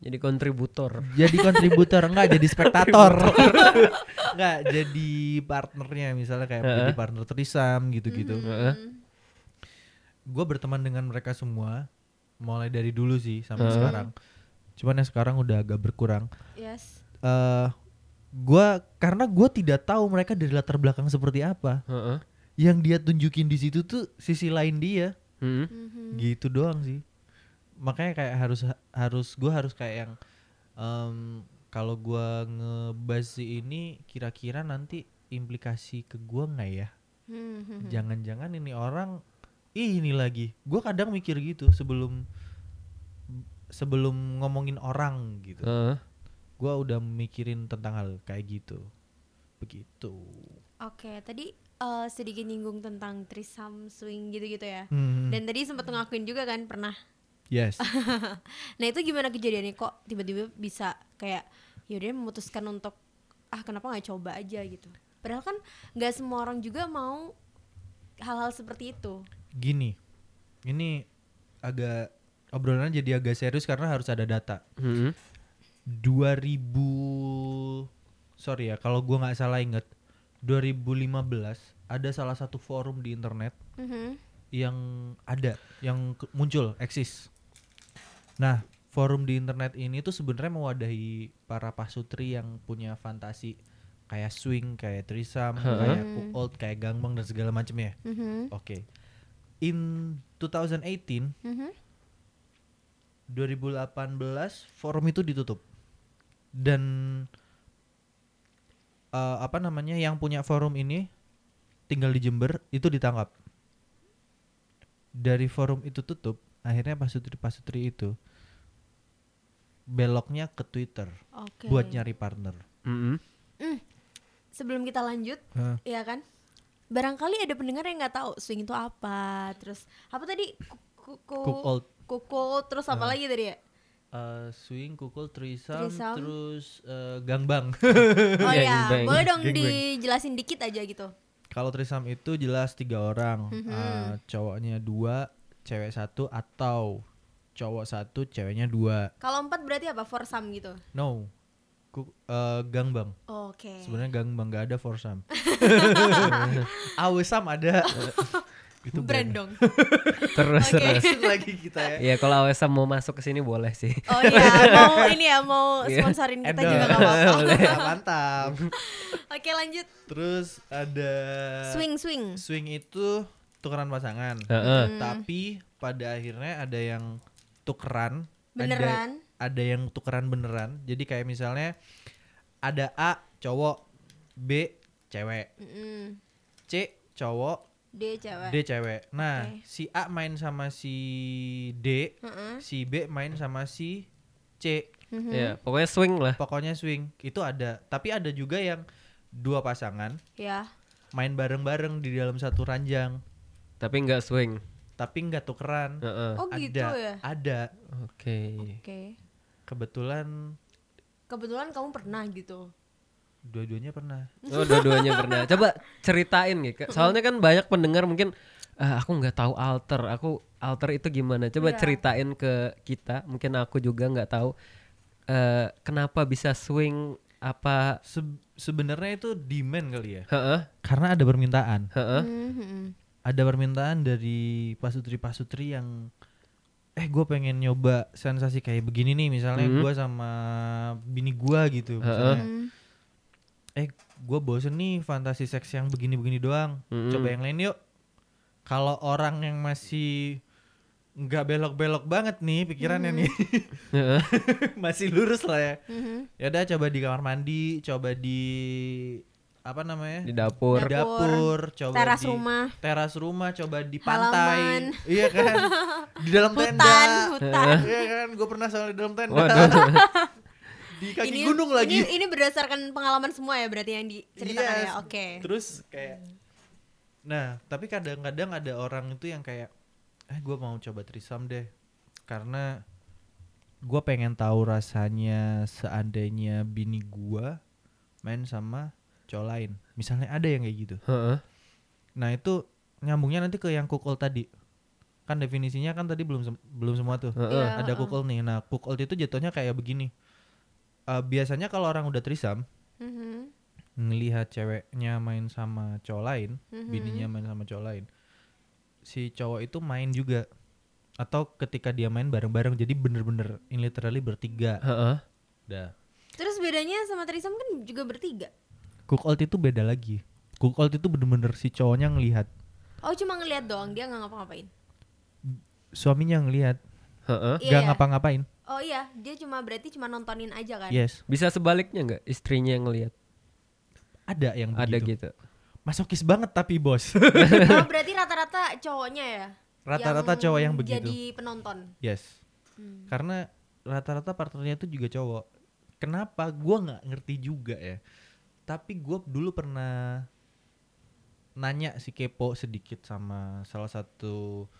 Jadi kontributor. jadi kontributor enggak jadi spektator [laughs] enggak jadi partnernya misalnya kayak Heeh. jadi partner trisam gitu-gitu Heeh. Hmm. gue berteman dengan mereka semua mulai dari dulu sih sampai Heeh. sekarang cuman yang sekarang udah agak berkurang Yes. eh gua karena gue tidak tahu mereka dari latar belakang seperti apa Heeh. yang dia tunjukin di situ tuh sisi lain dia. Mhm. gitu doang sih makanya kayak harus harus gua harus kayak yang em, kalau gua ngebahas si ini kira-kira nanti implikasi ke gua nggak ya Mhm. jangan-jangan ini orang ih ini lagi gua kadang mikir gitu sebelum sebelum ngomongin orang gitu Heeh. gua udah mikirin tentang hal kayak gitu begitu Oke, tadi eh, sedikit nyinggung tentang trisam swing gitu-gitu ya. Hmm, Dan tadi sempat ngakuin juga kan pernah. Yes [laughs] Nah itu gimana kejadiannya kok tiba-tiba bisa kayak yaudah memutuskan untuk ah kenapa nggak coba aja gitu. Padahal kan nggak semua orang juga mau hal-hal seperti itu. gini ini agak obrolannya jadi agak serius karena harus ada data Hmm. 2000 sorry ya kalau gua nggak salah inget 2015 ada salah satu forum di internet Mhm. yang ada yang muncul eksis nah forum di internet ini tuh sebenarnya mewadahi para pasutri yang punya fantasi kayak swing kayak trisam kayak old kayak gangbang dan segala macamnya Mhm. oke. In 2018 Mhm. 2018 forum itu ditutup. Dan eh, apa namanya yang punya forum ini tinggal di Jember itu ditangkap. Dari forum itu tutup akhirnya pasutri-pasutri itu beloknya ke Twitter Oke. buat nyari partner Hmm. Sebelum kita lanjut, Hah. ya kan? Barangkali ada pendengar yang nggak tahu swing itu apa. Terus apa tadi? Kuku, Cook old kuku, terus apa lagi tadi ya? eh, swing kukul trisam, Trisam. terus eh, gangbang [laughs] Oh ya, Gangbang. boleh dong Gangbang. dijelasin dikit aja gitu. Kalau trisam itu jelas tiga orang. Eh, cowoknya dua, cewek satu atau cowok satu, ceweknya dua. Kalau empat berarti apa? Foursome gitu. No, Ku- eh, gangbang. Oke. Sebenarnya gangbang nggak ada foursome. [laughs] Awesam ada. [laughs] itu brand dong. [laughs] Terus Oke. terus. lagi kita ya. Ya kalau AWSM mau masuk ke sini boleh sih. Oh iya, mau ini ya mau Iya. sponsorin kita juga gak apa-apa. Ah, Mantap. Oke lanjut. Terus ada Swing swing. Swing itu tukeran pasangan. Heeh. Hmm. Tapi pada akhirnya ada yang tukeran, ada Beneran. ada yang tukeran beneran. Jadi kayak misalnya ada A cowok, B cewek, Mm-mm. C cowok, D cewek. D cewek. Nah, Oke. si A main sama si D, Heeh. si B main sama si C. Mhm. Ya, pokoknya swing lah. Pokoknya swing. Itu ada. Tapi ada juga yang dua pasangan Ya. main bareng-bareng di dalam satu ranjang, Tapi nggak swing. tapi nggak tukeran. Heeh. Oh gitu ada, ya. ada. Oke. Oke. Kebetulan Kebetulan kamu pernah gitu. Dua-duanya pernah. Oh, dua-duanya pernah. Coba ceritain gitu. [laughs] Soalnya kan banyak pendengar mungkin "Ah, aku nggak tahu alter. Aku alter itu gimana? Coba Iya. ceritain ke kita. Mungkin aku juga nggak tahu eh kenapa bisa swing apa Se- sebenarnya itu demand kali ya. Heeh, Karena ada permintaan. heeh. Mhm. Ada permintaan dari pasutri-pasutri yang eh gue pengen nyoba sensasi kayak begini nih misalnya Hmm. gua sama bini gua gitu misalnya. Mhm. eh gue bosen nih fantasi seks yang begini-begini doang Mm-mm. coba yang lain yuk kalau orang yang masih nggak belok-belok banget nih pikirannya nih [laughs] Heeh. masih lurus lah ya Mhm. ya udah coba di kamar mandi coba di apa namanya Di dapur. di dapur coba Teras di rumah. teras rumah coba di Halaman. pantai iya kan [laughs] di dalam tenda Hutan, hutan. iya kan gue pernah soal di dalam tenda Waduh. di kaki gunung lagi Ini, ini berdasarkan pengalaman semua ya berarti yang diceritakan Yes. ya. Oke. Terus kayak Nah, tapi kadang-kadang ada orang itu yang kayak eh gue mau coba trisam deh. Karena gue pengen tahu rasanya seandainya bini gua main sama cowok lain. Misalnya ada yang kayak gitu. Heeh. Nah, itu nyambungnya nanti ke yang kukul tadi. Kan definisinya kan tadi belum sem- belum semua tuh. Heeh. Iya, Ada kukul nih. Nah, kukul itu jatuhnya kayak begini. Eh, biasanya kalau orang udah trisam Mhm. ngelihat ceweknya main sama cowok lain, Mhm. bininya main sama cowok lain, si cowok itu main juga. Atau ketika dia main bareng-bareng, jadi bener-bener in literally bertiga. Heeh. Dah. Terus bedanya sama Trisam kan juga bertiga. Cook out itu beda lagi. Cook out itu bener-bener si cowoknya ngelihat, Oh cuma ngeliat doang dia nggak ngapa-ngapain. suaminya ngelihat, Heeh. Iya, gak iya. ngapa-ngapain. Oh iya dia cuma berarti cuma nontonin aja kan. Yes, Bisa sebaliknya nggak istrinya yang ngelihat? ada yang Ada begitu. gitu. Masokis banget tapi bos. [laughs] oh berarti rata-rata cowoknya ya. Rata-rata cowok yang begitu. Jadi penonton. Yes. Hmm. Karena rata-rata partnernya itu juga cowok. Kenapa? Gua nggak ngerti juga ya. Tapi gue dulu pernah nanya si kepo sedikit sama salah satu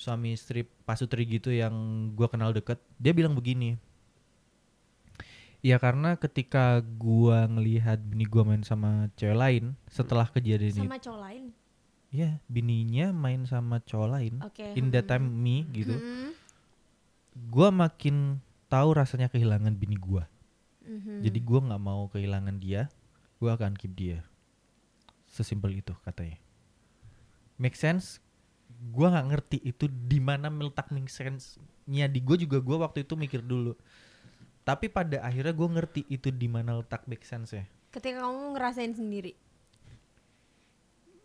suami istri pasutri gitu yang gua kenal deket. Dia bilang begini. Ya karena ketika gua ngelihat bini gua main sama cewek lain setelah kejadian itu, Sama cowok lain. ya bininya main sama cowok lain. Oke. In that hmm. time me gitu Mhm. gua makin tahu rasanya kehilangan bini gua. Mhm. Jadi gua nggak mau kehilangan dia, gua akan keep dia. Sesimpel itu katanya. Make sense? Gua nggak ngerti itu di mana meletak make sense-nya di gua juga gua waktu itu mikir dulu. Tapi pada akhirnya gua ngerti itu di mana letak make sense-nya. Ketika kamu ngerasain sendiri.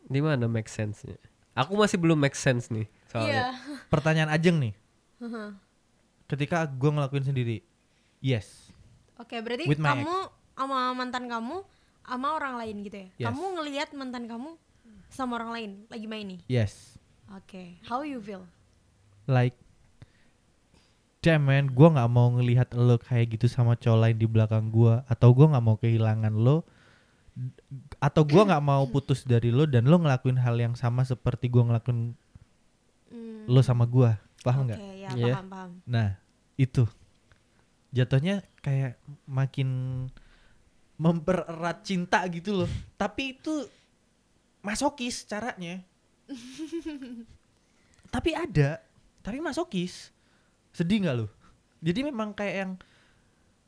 Di mana make sense-nya? Aku masih belum make sense nih soalnya. Pertanyaan Ajeng nih, [laughs] ketika gua ngelakuin sendiri, yes, Oke, berarti With my kamu sama mantan kamu sama orang lain gitu ya? Yes. Kamu ngelihat mantan kamu sama orang lain lagi main nih. yes, Oke, how you feel? like damn man gue nggak mau ngelihat lo kayak gitu sama cowok lain di belakang gua atau gua nggak mau kehilangan lo atau gua nggak mau [laughs] putus dari lo dan lo ngelakuin hal yang sama seperti gua ngelakuin Hmm, lo sama gua paham Oke, nggak ya Iya. paham paham. nah itu jatuhnya kayak makin mempererat cinta gitu loh. [laughs] Tapi itu masokis caranya. [laughs] Tapi ada tapi masokis. Sedih nggak lo jadi memang kayak yang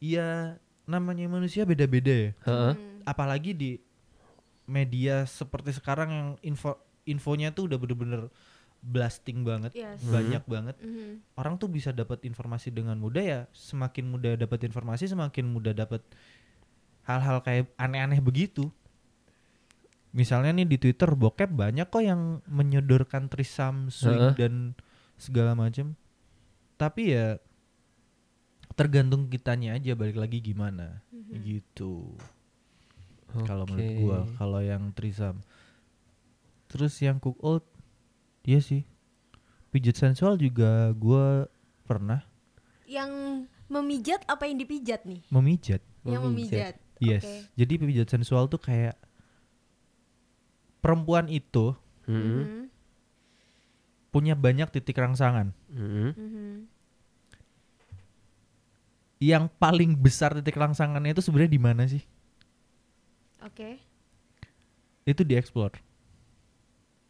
ya namanya manusia beda-beda ya. Heeh. Hmm. apalagi di media seperti sekarang yang info infonya tuh udah bener-bener blasting banget Yes. banyak banget Mhm. orang tuh bisa dapat informasi dengan mudah ya semakin mudah dapat informasi semakin mudah dapat hal-hal kayak aneh-aneh begitu misalnya nih di Twitter bokep banyak kok yang menyodorkan trisam swing Heeh. dan segala macam tapi ya tergantung kitanya aja balik lagi gimana Mhm. gitu kalau menurut gua kalau yang trisam terus yang cook out iya sih pijat sensual juga gua pernah Yang memijat apa yang dipijat nih? memijat Yang memijat. yes Oke. jadi pijat sensual tuh kayak perempuan itu Mhm. Mhm. punya banyak titik rangsangan Mhm. Mhm. yang paling besar titik rangsangannya itu sebenarnya di mana sih Oke. itu dieksplor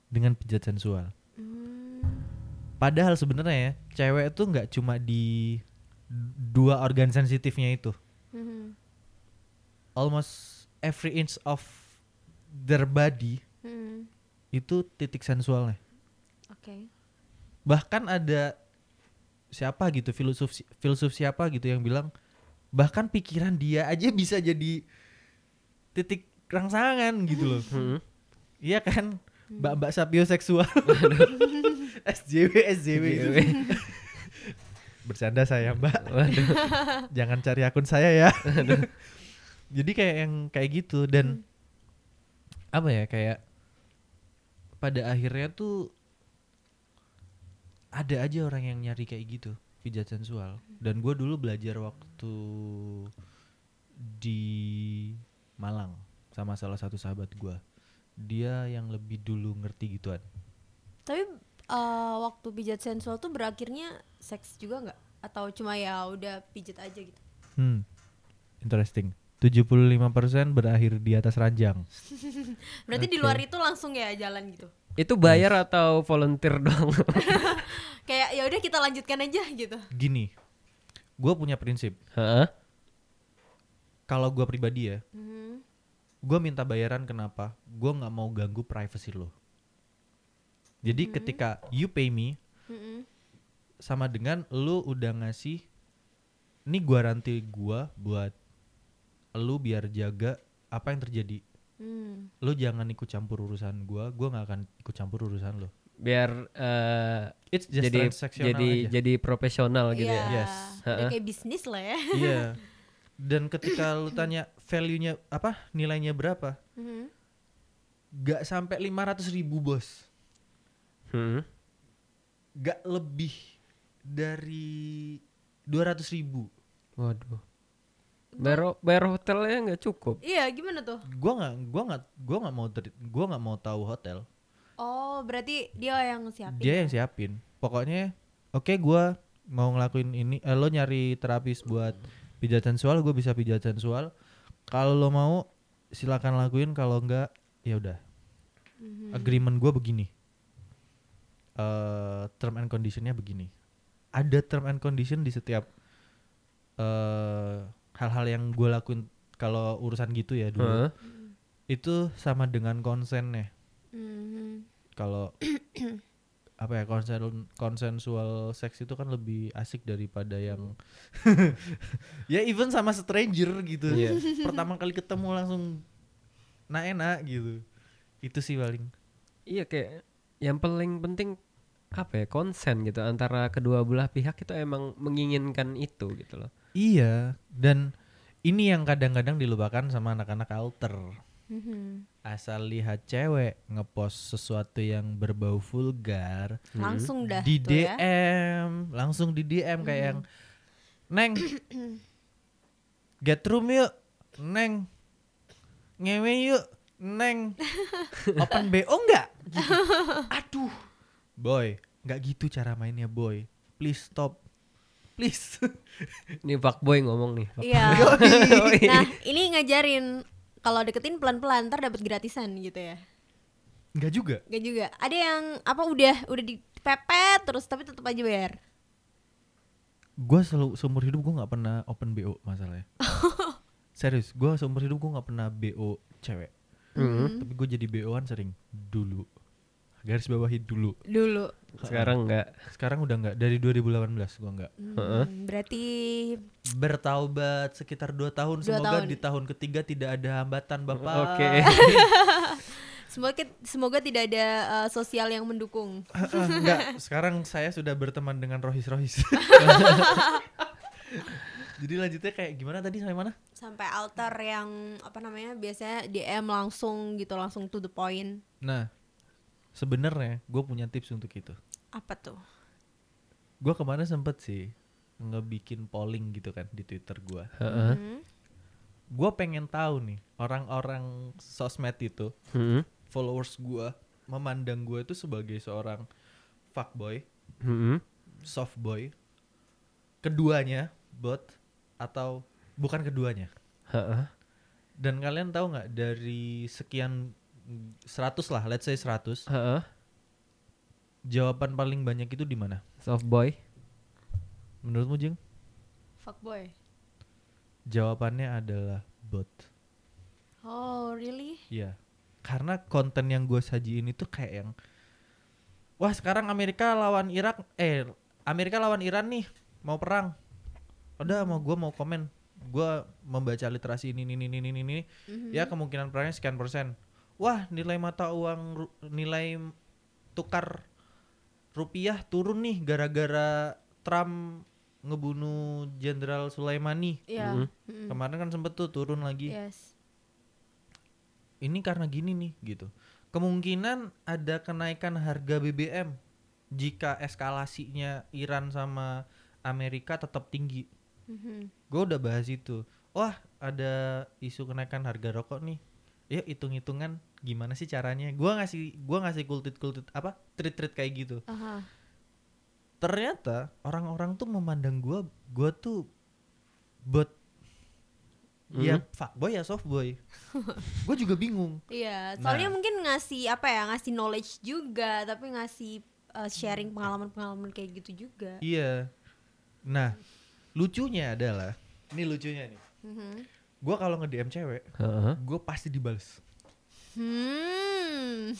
dengan pijat sensual. Padahal sebenarnya ya, cewek itu nggak cuma di dua organ sensitifnya itu. Mhm. Almost every inch of their body Mhm. itu titik sensualnya. Oke. Bahkan ada siapa gitu filsuf filsuf siapa gitu yang bilang bahkan pikiran dia aja bisa jadi titik rangsangan gitu loh. Hmm. Iya kan? Mbak-mbak sapioseksual. [laughs] [laughs] SJW SJW itu. [laughs] Bercanda saya, Mbak. Jangan cari akun saya ya. Jadi kayak yang kayak gitu dan apa ya kayak pada akhirnya tuh ada aja orang yang nyari kayak gitu pijat sensual dan gue dulu belajar waktu di Malang sama salah satu sahabat gue dia yang lebih dulu ngerti gituan. Tapi eh, waktu pijat sensual tuh berakhirnya seks juga nggak? Atau cuma ya udah pijat aja gitu? hmm interesting 75% berakhir di atas ranjang [laughs] Berarti di Oke. luar itu langsung ya jalan gitu? Itu bayar atau volunteer doang? [laughs] Kayak ya udah kita lanjutkan aja gitu. gini gue punya prinsip Heeh. kalau gue pribadi ya Mhm. gue minta bayaran kenapa gue nggak mau ganggu privacy lo jadi ketika you pay me Mhm. sama dengan lu udah ngasih ini garanti gua buat lu biar jaga apa yang terjadi Hmm. lu jangan ikut campur urusan gua gua nggak akan ikut campur urusan lu Biar eh, it's just jadi jadi aja. jadi profesional gitu Iya, ya. Yes. udah Heeh. kayak bisnis lah ya. iya [laughs] dan ketika lu tanya value-nya apa nilainya berapa Mhm. gak sampai 500 ribu bos Hmm. gak lebih dari 200 ribu Waduh. Bayar bayar hotelnya nggak cukup. Iya, gimana tuh? gua nggak gua nggak gua nggak mau ter- gua nggak mau tahu hotel Oh, berarti dia yang siapin. dia yang siapin pokoknya oke gua mau ngelakuin ini eh, lo nyari terapis buat pijat sensual gue bisa pijat sensual kalau lo mau silakan lakuin kalau enggak ya udah Mhm. agreement gua begini eh term and conditionnya begini ada term and condition di setiap eh hal-hal yang gue lakuin kalau urusan gitu ya dulu Heeh. itu sama dengan konsennya Mhm. kalau [coughs] apa ya konsen konsensual seks itu kan lebih asik daripada yang [laughs] ya even sama stranger gitu Iya. [laughs] pertama kali ketemu langsung nah enak gitu itu sih paling Iya kayak yang paling penting apa ya konsen gitu antara kedua belah pihak itu emang menginginkan itu gitu loh. iya dan ini yang kadang-kadang dilupakan sama anak-anak alter Mhm. asal lihat cewek ngepost sesuatu yang berbau vulgar Langsung dah di tuh ya. DM langsung di DM kayak yang neng [coughs] get room yuk neng ngewe yuk neng [laughs] open bo enggak gitu. [laughs] aduh boy nggak gitu cara mainnya boy please stop please [laughs] Ini fuckboy ngomong nih. Iya. [laughs] [laughs] Nah, ini ngajarin kalau deketin pelan-pelan ntar dapat gratisan gitu ya. nggak juga Gak juga. Ada yang apa udah udah dipepet terus tapi tetap aja bayar. gue selalu seumur hidup gue nggak pernah open bo masalahnya serius gue seumur hidup gue nggak pernah bo cewek Mhm. tapi gue jadi bo-an sering dulu garis bawahi dulu Dulu. Sekarang enggak. sekarang udah nggak dari 2018 gue nggak Heeh. Hmm, berarti bertaubat sekitar dua tahun Dua semoga tahun. di tahun ketiga tidak ada hambatan bapak Oke. [laughs] semoga semoga tidak ada uh, sosial yang mendukung. enggak sekarang saya sudah berteman dengan rohis rohis [laughs] jadi lanjutnya kayak gimana tadi sampai mana Sampai altar yang apa namanya biasanya DM langsung gitu langsung to the point. nah sebenarnya gue punya tips untuk itu Apa tuh? gue kemarin sempet sih ngebikin polling gitu kan di twitter gue Heeh. Hmm. gue pengen tahu nih orang-orang sosmed itu Mhm. followers gue memandang gue itu sebagai seorang fuckboy Mhm. soft boy keduanya bot atau bukan keduanya Heeh. Dan kalian tahu nggak dari sekian 100 lah, let's say 100, Heeh. jawaban paling banyak itu di mana? Soft boy. Menurutmu, Jeng? Fuckboy. Jawabannya adalah bot. Oh, really? Iya. Karena konten yang gue sajiin itu kayak yang Wah, sekarang Amerika lawan Irak eh Amerika lawan Iran nih, mau perang. Udah mau gue mau komen. Gue membaca literasi ini ini ini ini ini. Mhm. Ya kemungkinan perangnya sekian persen. Wah, nilai mata uang nilai tukar rupiah turun nih gara-gara Trump ngebunuh Jenderal Sulaimani. Iya. Mhm. Mhm. Kemarin kan sempet tuh turun lagi. Yes. ini karena gini nih gitu. Kemungkinan ada kenaikan harga BBM jika eskalasinya Iran sama Amerika tetap tinggi. Mhm. Gue udah bahas itu. Wah, ada isu kenaikan harga rokok nih. Ya hitung-hitungan gimana sih caranya? Gua ngasih gua ngasih kultit-kultit apa? Treat-treat kayak gitu. Aha. Ternyata orang-orang tuh memandang gua gua tuh bot ya fuckboy ya softboy. [laughs] gue juga bingung. Iya, Nah. soalnya mungkin ngasih apa ya, ngasih knowledge juga, tapi ngasih uh, sharing pengalaman-pengalaman kayak gitu juga. Iya. Nah, lucunya adalah, ini lucunya nih. Mhm. Gua kalau nge-DM cewek, Heeh. gue pasti dibales. Hmm.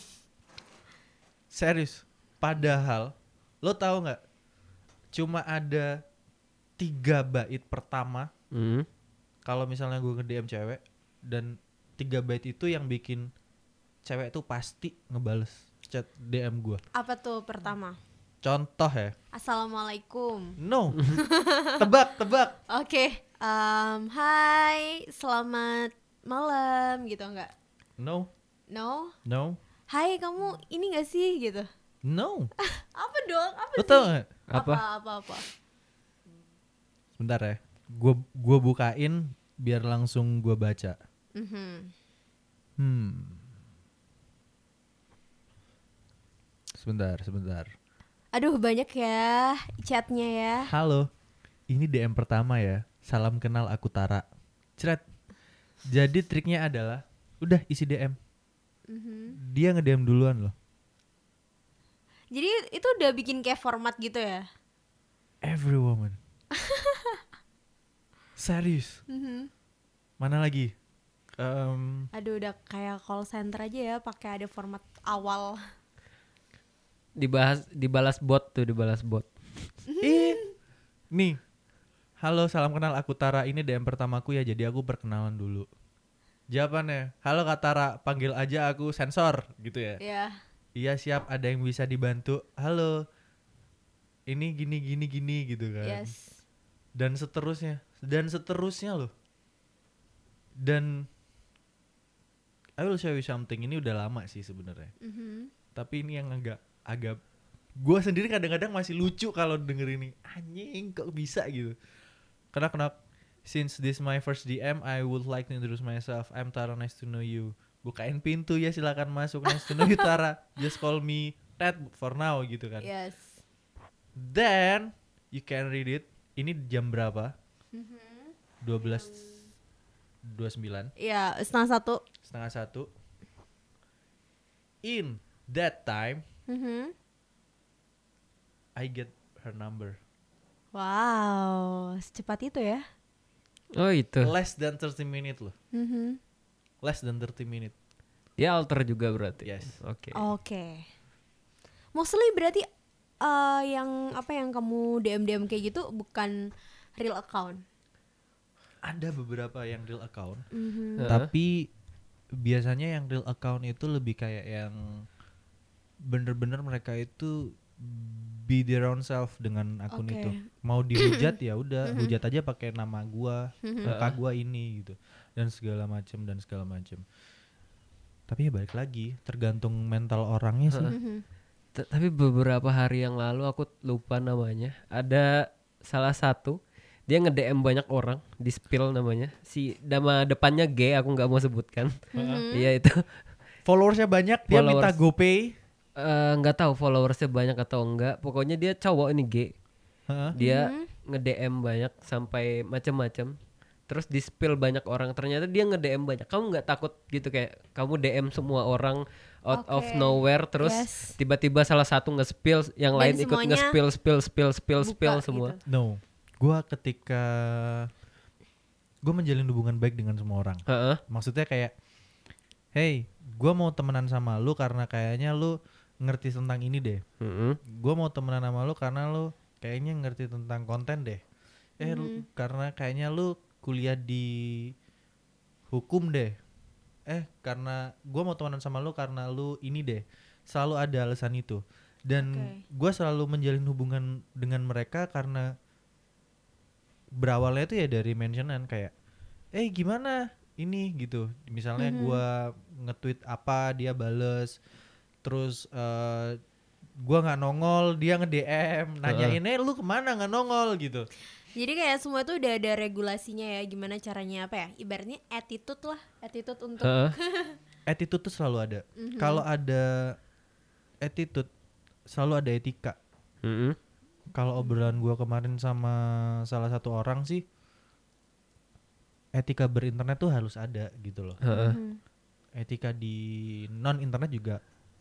Serius. Padahal, lo tahu nggak? Cuma ada tiga bait pertama Mhm. kalau misalnya gue nge-DM cewek dan tiga bait itu yang bikin cewek tuh pasti ngebales chat DM gue. Apa tuh pertama? Contoh ya. Assalamualaikum. No. tebak, tebak. Oke, um, hai, selamat malam gitu enggak? No. No? No. Hai, kamu ini gak sih gitu? No. [laughs] Apa dong? Apa sih? tau gak? Apa? Apa apa? Bentar ya. Gue gua bukain biar langsung gue baca. Mhm. Hmm. Sebentar, sebentar. Aduh, banyak ya chatnya ya. Halo. Ini DM pertama ya. Salam kenal aku Tara. Cret. Jadi triknya adalah udah isi DM. Mhm. Dia nge-DM duluan loh. Jadi itu udah bikin kayak format gitu ya? Every woman. [laughs] Serius. Mhm. Mana lagi? Em, Aduh, udah kayak call center aja ya, pakai ada format awal. Dibahas dibalas bot tuh, dibalas bot. Ih. Nih. Halo, salam kenal aku Tara. Ini DM pertamaku ya, jadi aku perkenalan dulu. Jawabannya, halo Kak Tara, panggil aja aku sensor gitu ya. Ya. Iya siap, ada yang bisa dibantu. Halo. Ini gini gini gini gitu kan. Yes. Dan seterusnya, dan seterusnya loh. Dan I will show you something. Ini udah lama sih sebenarnya. Mhm. Tapi ini yang agak agak gua sendiri kadang-kadang masih lucu kalau denger ini. Anjing kok bisa gitu. Karena kenapa? Since this my first DM, I would like to introduce myself. I'm Tara, nice to know you. Bukain pintu ya silakan masuk. Nice to know you Tara. [laughs] Just call me Ted for now gitu kan. Yes. Then you can read it. Ini jam berapa? Mhm. 12 29 Ya, setengah satu. setengah satu. In that time, Mhm. I get her number. Wow, secepat itu ya? Oh itu. Less than 30 minute loh. Mhm. Less than 30 minute. Dia alter juga berarti. Yes. Oke. Oke. Mostly berarti eh, yang apa yang kamu DM DM kayak gitu bukan real account. Ada beberapa yang real account, Mhm. Heeh. tapi biasanya yang real account itu lebih kayak yang bener-bener mereka itu be their own self dengan akun Oke. itu. Mau dihujat [clears throat] ya udah, Mhm. hujat aja pakai nama gua, Mhm. muka gua ini gitu. Dan segala macam dan segala macam. Tapi ya balik lagi, tergantung mental orangnya sih. Mhm. T- Tapi beberapa hari yang lalu aku lupa namanya. Ada salah satu dia nge-DM banyak orang di spill namanya. Si nama depannya G aku nggak mau sebutkan. Iya itu. Followersnya banyak, dia minta Followers. GoPay. Eh, nggak tahu followersnya banyak atau enggak. Pokoknya dia cowok ini G. Heeh. Dia Mhm. nge-DM banyak sampai macam-macam. terus di spill banyak orang ternyata dia nge DM banyak kamu nggak takut gitu kayak kamu DM semua orang out of Oke. nowhere terus Yes. tiba-tiba salah satu nge spill yang Dan lain ikut nge spill spill spill spill buka spill gitu. semua No, gua ketika gue menjalin hubungan baik dengan semua orang. Heeh. Maksudnya kayak, hey, gua mau temenan sama lu karena kayaknya lu ngerti tentang ini deh. Mm-mm. Gue mau temenan sama lu karena lu kayaknya ngerti tentang konten deh. Eh, lu- karena kayaknya lu kuliah di hukum deh. Eh, karena gua mau temenan sama lu karena lu ini deh. Selalu ada alasan itu. Dan Oke. gua selalu menjalin hubungan dengan mereka karena berawalnya itu ya dari mentionan kayak, eh gimana ini gitu. Misalnya Mhm. gua nge-tweet apa dia bales, terus eh gua nggak nongol dia nge DM nanyain eh lu ke mana nggak nongol gitu Jadi kayak semua tuh udah ada regulasinya ya gimana caranya apa ya? Ibaratnya attitude lah, attitude untuk Heeh. [laughs] attitude tuh selalu ada Mhm. kalau ada attitude selalu ada etika Mm-mm. kalau obrolan gua kemarin sama salah satu orang sih etika berinternet tuh harus ada gitu loh Heeh. Mhm. etika di non internet juga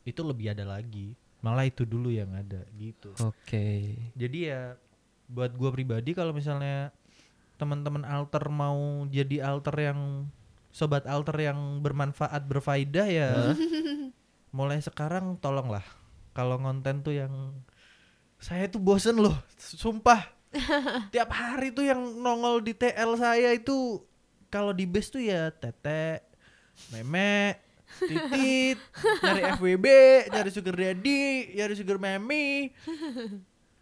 itu lebih ada lagi. Malah itu dulu yang ada gitu. Oke. jadi ya buat gua pribadi kalau misalnya teman-teman alter mau jadi alter yang sobat alter yang bermanfaat berfaedah ya [laughs] mulai sekarang tolonglah. Kalau konten tuh yang saya tuh bosen loh sumpah. [laughs] Tiap hari tuh yang nongol di TL saya itu kalau di base tuh ya tete meme titit nyari FWB nyari sugar daddy nyari sugar mami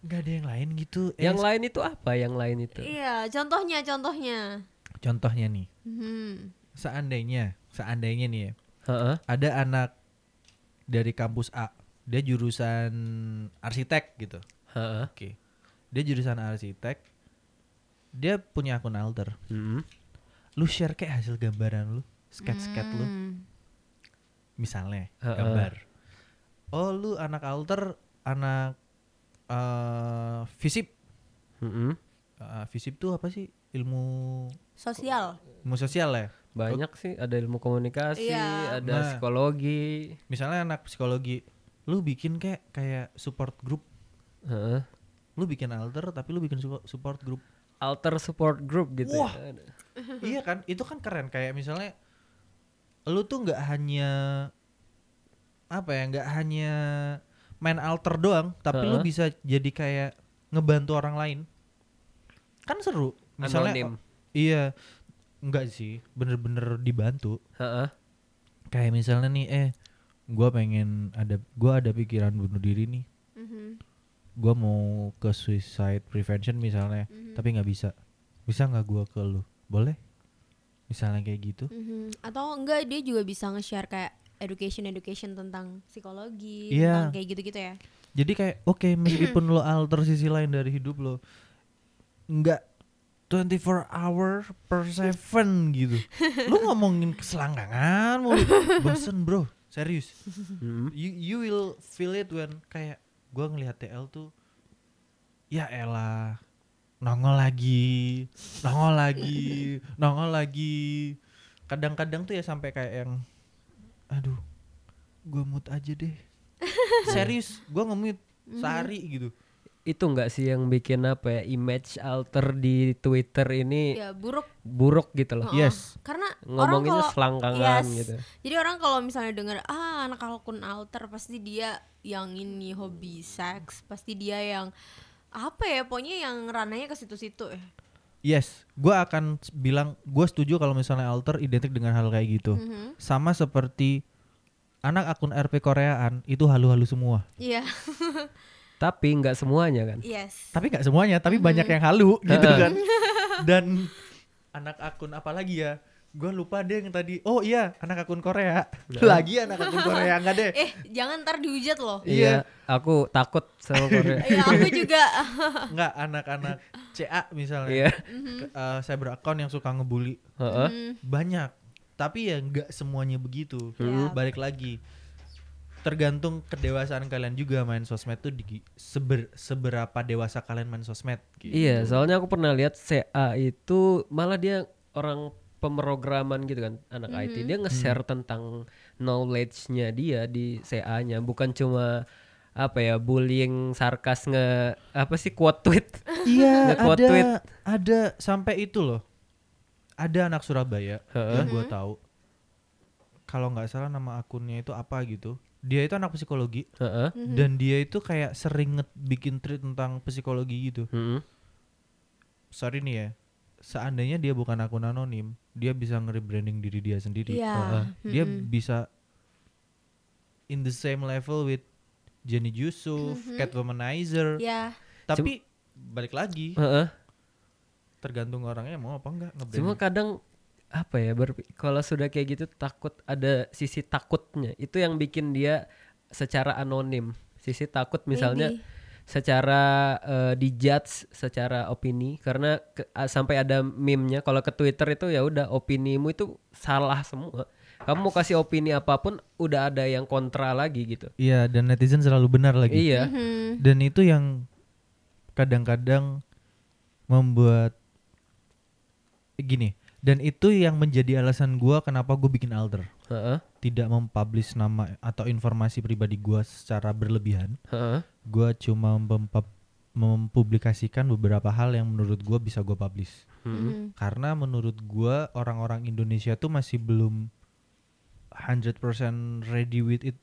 nggak ada yang lain gitu Eh, Yang lain itu apa? Yang lain itu? Iya, contohnya contohnya. contohnya nih Mhm. seandainya seandainya nih ya Heeh. ada anak dari kampus A dia jurusan arsitek gitu Heeh. oke dia jurusan arsitek dia punya akun alter Mm-mm. lu share kayak hasil gambaran lu sketch sketch lu Hmm. Misalnya Heeh. gambar oh lu anak alter anak eh fisip Mm-mm. Eh, fisip tuh apa sih ilmu Sosial. ilmu sosial ya Banyak sih, ada ilmu komunikasi, Iya. ada Nah. psikologi. misalnya anak psikologi lu bikin kayak kayak support group Heeh. lu bikin alter tapi lu bikin su- support group Alter support group gitu Wah. ya. iya kan itu kan keren kayak misalnya lu tuh nggak hanya apa ya nggak hanya main alter doang tapi lu Heeh. bisa jadi kayak ngebantu orang lain kan seru misalnya Anonim. oh, iya enggak sih bener-bener dibantu Heeh. kayak misalnya nih eh gua pengen ada gua ada pikiran bunuh diri nih Mhm. gua mau ke suicide prevention misalnya Mhm. tapi nggak bisa bisa nggak gua ke lu boleh misalnya kayak gitu Mhm. Atau enggak dia juga bisa nge-share kayak education education tentang psikologi, Iya. tentang kayak gitu-gitu ya. jadi kayak oke meskipun lo alter sisi lain dari hidup lo nggak 24 hour per seven gitu [laughs] lu ngomongin keselangkangan mulu bosen bro serius Mm-mm. you you will feel it when kayak gua ngelihat TL tuh ya elah nongol lagi nongol lagi nongol lagi kadang-kadang tuh ya sampai kayak yang aduh gua mood aja deh [laughs] serius gua nge-mute sehari gitu Itu enggak sih yang bikin apa ya image alter di Twitter ini Ya buruk. buruk gitu loh. Yes. Karena Ngomonginnya selangkangan Yes. gitu. Jadi orang kalau misalnya denger ah anak akun alter pasti dia yang ini hobi seks, pasti dia yang apa ya pokoknya yang ranahnya ke situ-situ ya. Yes, gua akan bilang gua setuju kalau misalnya alter identik dengan hal kayak gitu. Mhm. Sama seperti anak akun RP Koreaan itu halu-halu semua. Iya, [laughs] Tapi enggak semuanya kan. yes. Tapi nggak semuanya, tapi banyak yang halu gitu kan. Dan anak akun apa lagi ya? Gua lupa deh yang tadi. Oh iya, anak akun Korea. Lagi anak akun Korea enggak deh. Eh, jangan ntar dihujat loh. Iya. Iya, aku takut sama Korea. [laughs] Iya, aku juga. [laughs] Enggak anak-anak CA misalnya. Iya. Ke- eh, cyber account yang suka ngebully. Heeh. Hmm, Banyak. Tapi ya nggak semuanya begitu. Iya. Balik lagi. Tergantung kedewasaan kalian juga main sosmed tuh di seber- seberapa dewasa kalian main sosmed gitu. Iya, soalnya aku pernah lihat CA itu malah dia orang pemrograman gitu kan anak IT Mhm. dia nge-share tentang knowledge-nya dia di CA-nya bukan cuma apa ya bullying sarkas nge apa sih quote tweet [laughs] Iya, ada tweet. ada sampai itu loh. Ada anak Surabaya Heeh. yang gue tahu. Kalau nggak salah nama akunnya itu apa gitu. Dia itu anak psikologi Heeh. Mhm. dan dia itu kayak sering bikin tweet tentang psikologi gitu. Mm-mm. Sorry nih ya. Seandainya dia bukan akun anonim, dia bisa nge-rebranding diri dia sendiri. Iya. Heeh. Dia Mm-mm. bisa in the same level with Jenny Yusuf, Mhm. Catwomanizer. Ya, Tapi balik lagi Heeh. tergantung orangnya mau apa enggak nge-branding. Cuma kadang apa ya berpi- kalau sudah kayak gitu takut ada sisi takutnya itu yang bikin dia secara anonim sisi takut misalnya maybe. Secara eh, dijudge secara opini karena ke- a- sampai ada meme-nya kalau ke Twitter itu ya udah opinimu itu salah semua kamu mau kasih opini apa pun udah ada yang kontra lagi gitu Iya, dan netizen selalu benar lagi. iya Mhm. Dan itu yang kadang-kadang membuat gini. Dan itu yang menjadi alasan gua kenapa gue bikin alter, Heeh, tidak mempublish nama atau informasi pribadi gua secara berlebihan. heeh. Gua cuma mempub- mempublikasikan beberapa hal yang menurut gua bisa gua publish. Mm-mm. Mhm. Karena menurut gua orang-orang Indonesia tuh masih belum 100% ready with it.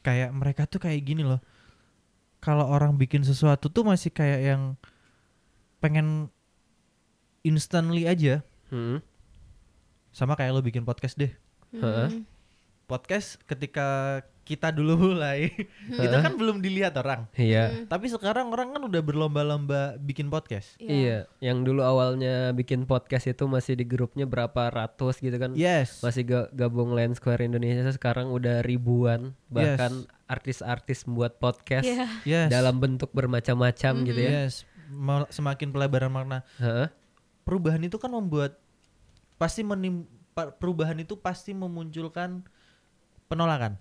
Kayak mereka tuh kayak gini loh. Kalau orang bikin sesuatu tuh masih kayak yang pengen instantly aja. Mm-mm. Sama kayak lo bikin podcast deh. Heeh. Mhm. Podcast ketika kita dulu [laughs] mulai itu kan belum dilihat orang. iya Tapi sekarang orang kan udah berlomba-lomba bikin podcast. Iya, yang dulu awalnya bikin podcast itu masih di grupnya berapa ratus gitu kan. Yes. Masih ga- gabung Line Square Indonesia sekarang udah ribuan, bahkan artis-artis membuat podcast Iya. Yes. dalam bentuk bermacam-macam gitu ya. Yes. Mal- semakin pelebaran makna. Heeh. perubahan itu kan membuat pasti menim perubahan itu pasti memunculkan penolakan.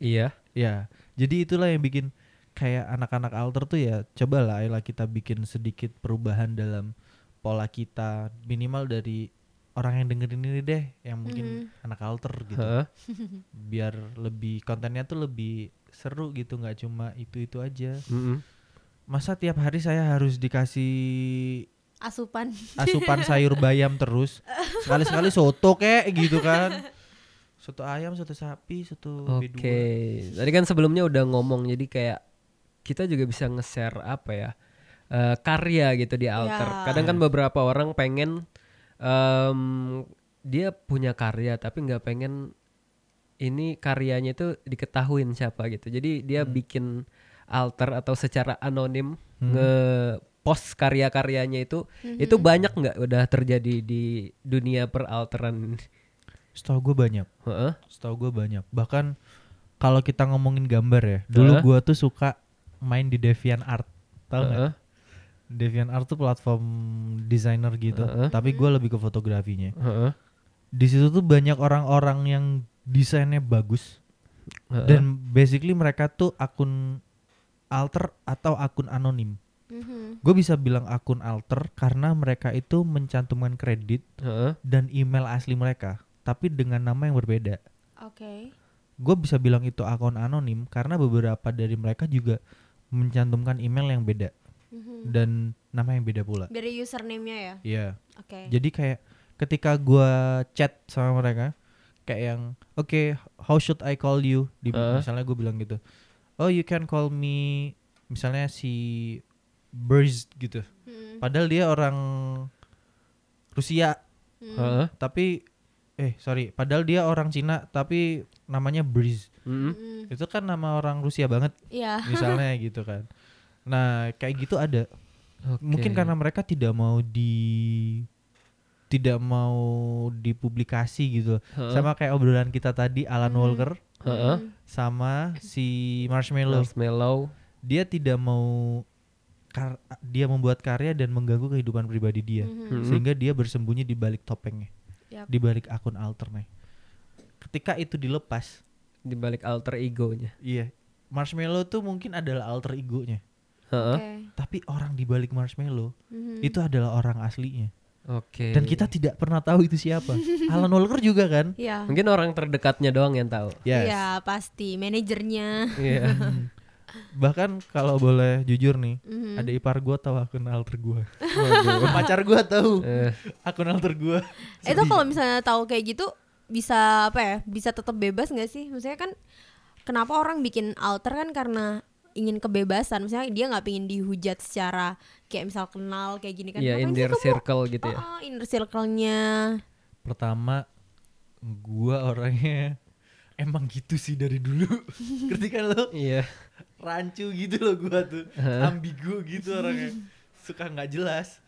Iya. Ya, jadi itulah yang bikin kayak anak-anak alter tuh ya cobalah ayolah kita bikin sedikit perubahan dalam pola kita minimal dari orang yang dengerin ini deh yang mungkin anak alter gitu. Heeh. [laughs] Biar lebih kontennya tuh lebih seru gitu nggak cuma itu-itu aja. Mm-mm. Masa tiap hari saya harus dikasih Asupan. asupan [laughs] sayur bayam terus sekali-sekali soto kek gitu kan soto ayam soto sapi soto Oke. B2 Tadi kan sebelumnya udah ngomong jadi kayak kita juga bisa nge-share apa ya? eh, karya gitu di alter. Ya. Kadang kan beberapa orang pengen em, dia punya karya tapi nggak pengen ini karyanya itu diketahuin siapa gitu. Jadi dia bikin alter atau secara anonim nge post karya-karyanya itu itu banyak nggak udah terjadi di dunia peralteran. setahu gue banyak Heeh. setahu gue banyak bahkan kalau kita ngomongin gambar ya dulu Heeh. gua tuh suka main di DeviantArt tahu nggak Heeh. DeviantArt tuh platform desainer gitu Heeh. tapi gue lebih ke fotografinya Heeh. di situ tuh banyak orang-orang yang desainnya bagus dan basically mereka tuh akun alter atau akun anonim Mhm. gue bisa bilang akun alter karena mereka itu mencantumkan kredit Heeh. dan email asli mereka tapi dengan nama yang berbeda Oke. gue bisa bilang itu akun anonim karena beberapa dari mereka juga mencantumkan email yang beda Mhm. dan nama yang beda pula Dari username-nya ya. Iya Oke. jadi kayak ketika gue chat sama mereka kayak yang oke how should I call you di Heeh. misalnya gue bilang gitu oh you can call me misalnya si Burst gitu Mhm. padahal dia orang Rusia. Heeh. tapi eh sorry padahal dia orang Cina tapi namanya Breeze Mm-mm. Mhm. itu kan nama orang Rusia banget Iya. [laughs] misalnya gitu kan nah kayak gitu ada Oke. mungkin karena mereka tidak mau di tidak mau dipublikasi gitu Heeh. sama kayak obrolan kita tadi Alan Hmm. Walker Heeh. sama si Marshmallow Marshmallow. dia tidak mau kar- dia membuat karya dan mengganggu kehidupan pribadi dia Mhm. Mhm. sehingga dia bersembunyi di balik topengnya Yap. di balik akun alternate ketika itu dilepas di balik alter egonya. iya Marshmallow tuh mungkin adalah alter egonya Heeh. Oke. tapi orang di balik Marshmallow Mhm. itu adalah orang aslinya Oke. Dan kita tidak pernah tahu itu siapa. [laughs] Alan Walker juga kan? Iya. mungkin orang terdekatnya doang yang tahu. Yes. Iya, pasti manajernya. Iya. [laughs] Bahkan kalau boleh jujur nih, Mhm. ada ipar gua tahu akun alter gua. [laughs] Pacar gua tahu Eh, akun alter gua. Itu kalau misalnya tahu kayak gitu bisa apa ya? Bisa tetap bebas nggak sih? Maksudnya kan kenapa orang bikin alter kan karena ingin kebebasan. Misalnya dia nggak pingin dihujat secara kayak misal kenal kayak gini kan. Iya, Ngapain sih inner circle gitu ya. Oh, inner circle-nya. Pertama gua orangnya emang gitu sih dari dulu. [laughs] Ngerti kan lo? Iya. Rancu gitu loh gua tuh. Ambigu gitu orangnya. Suka nggak jelas.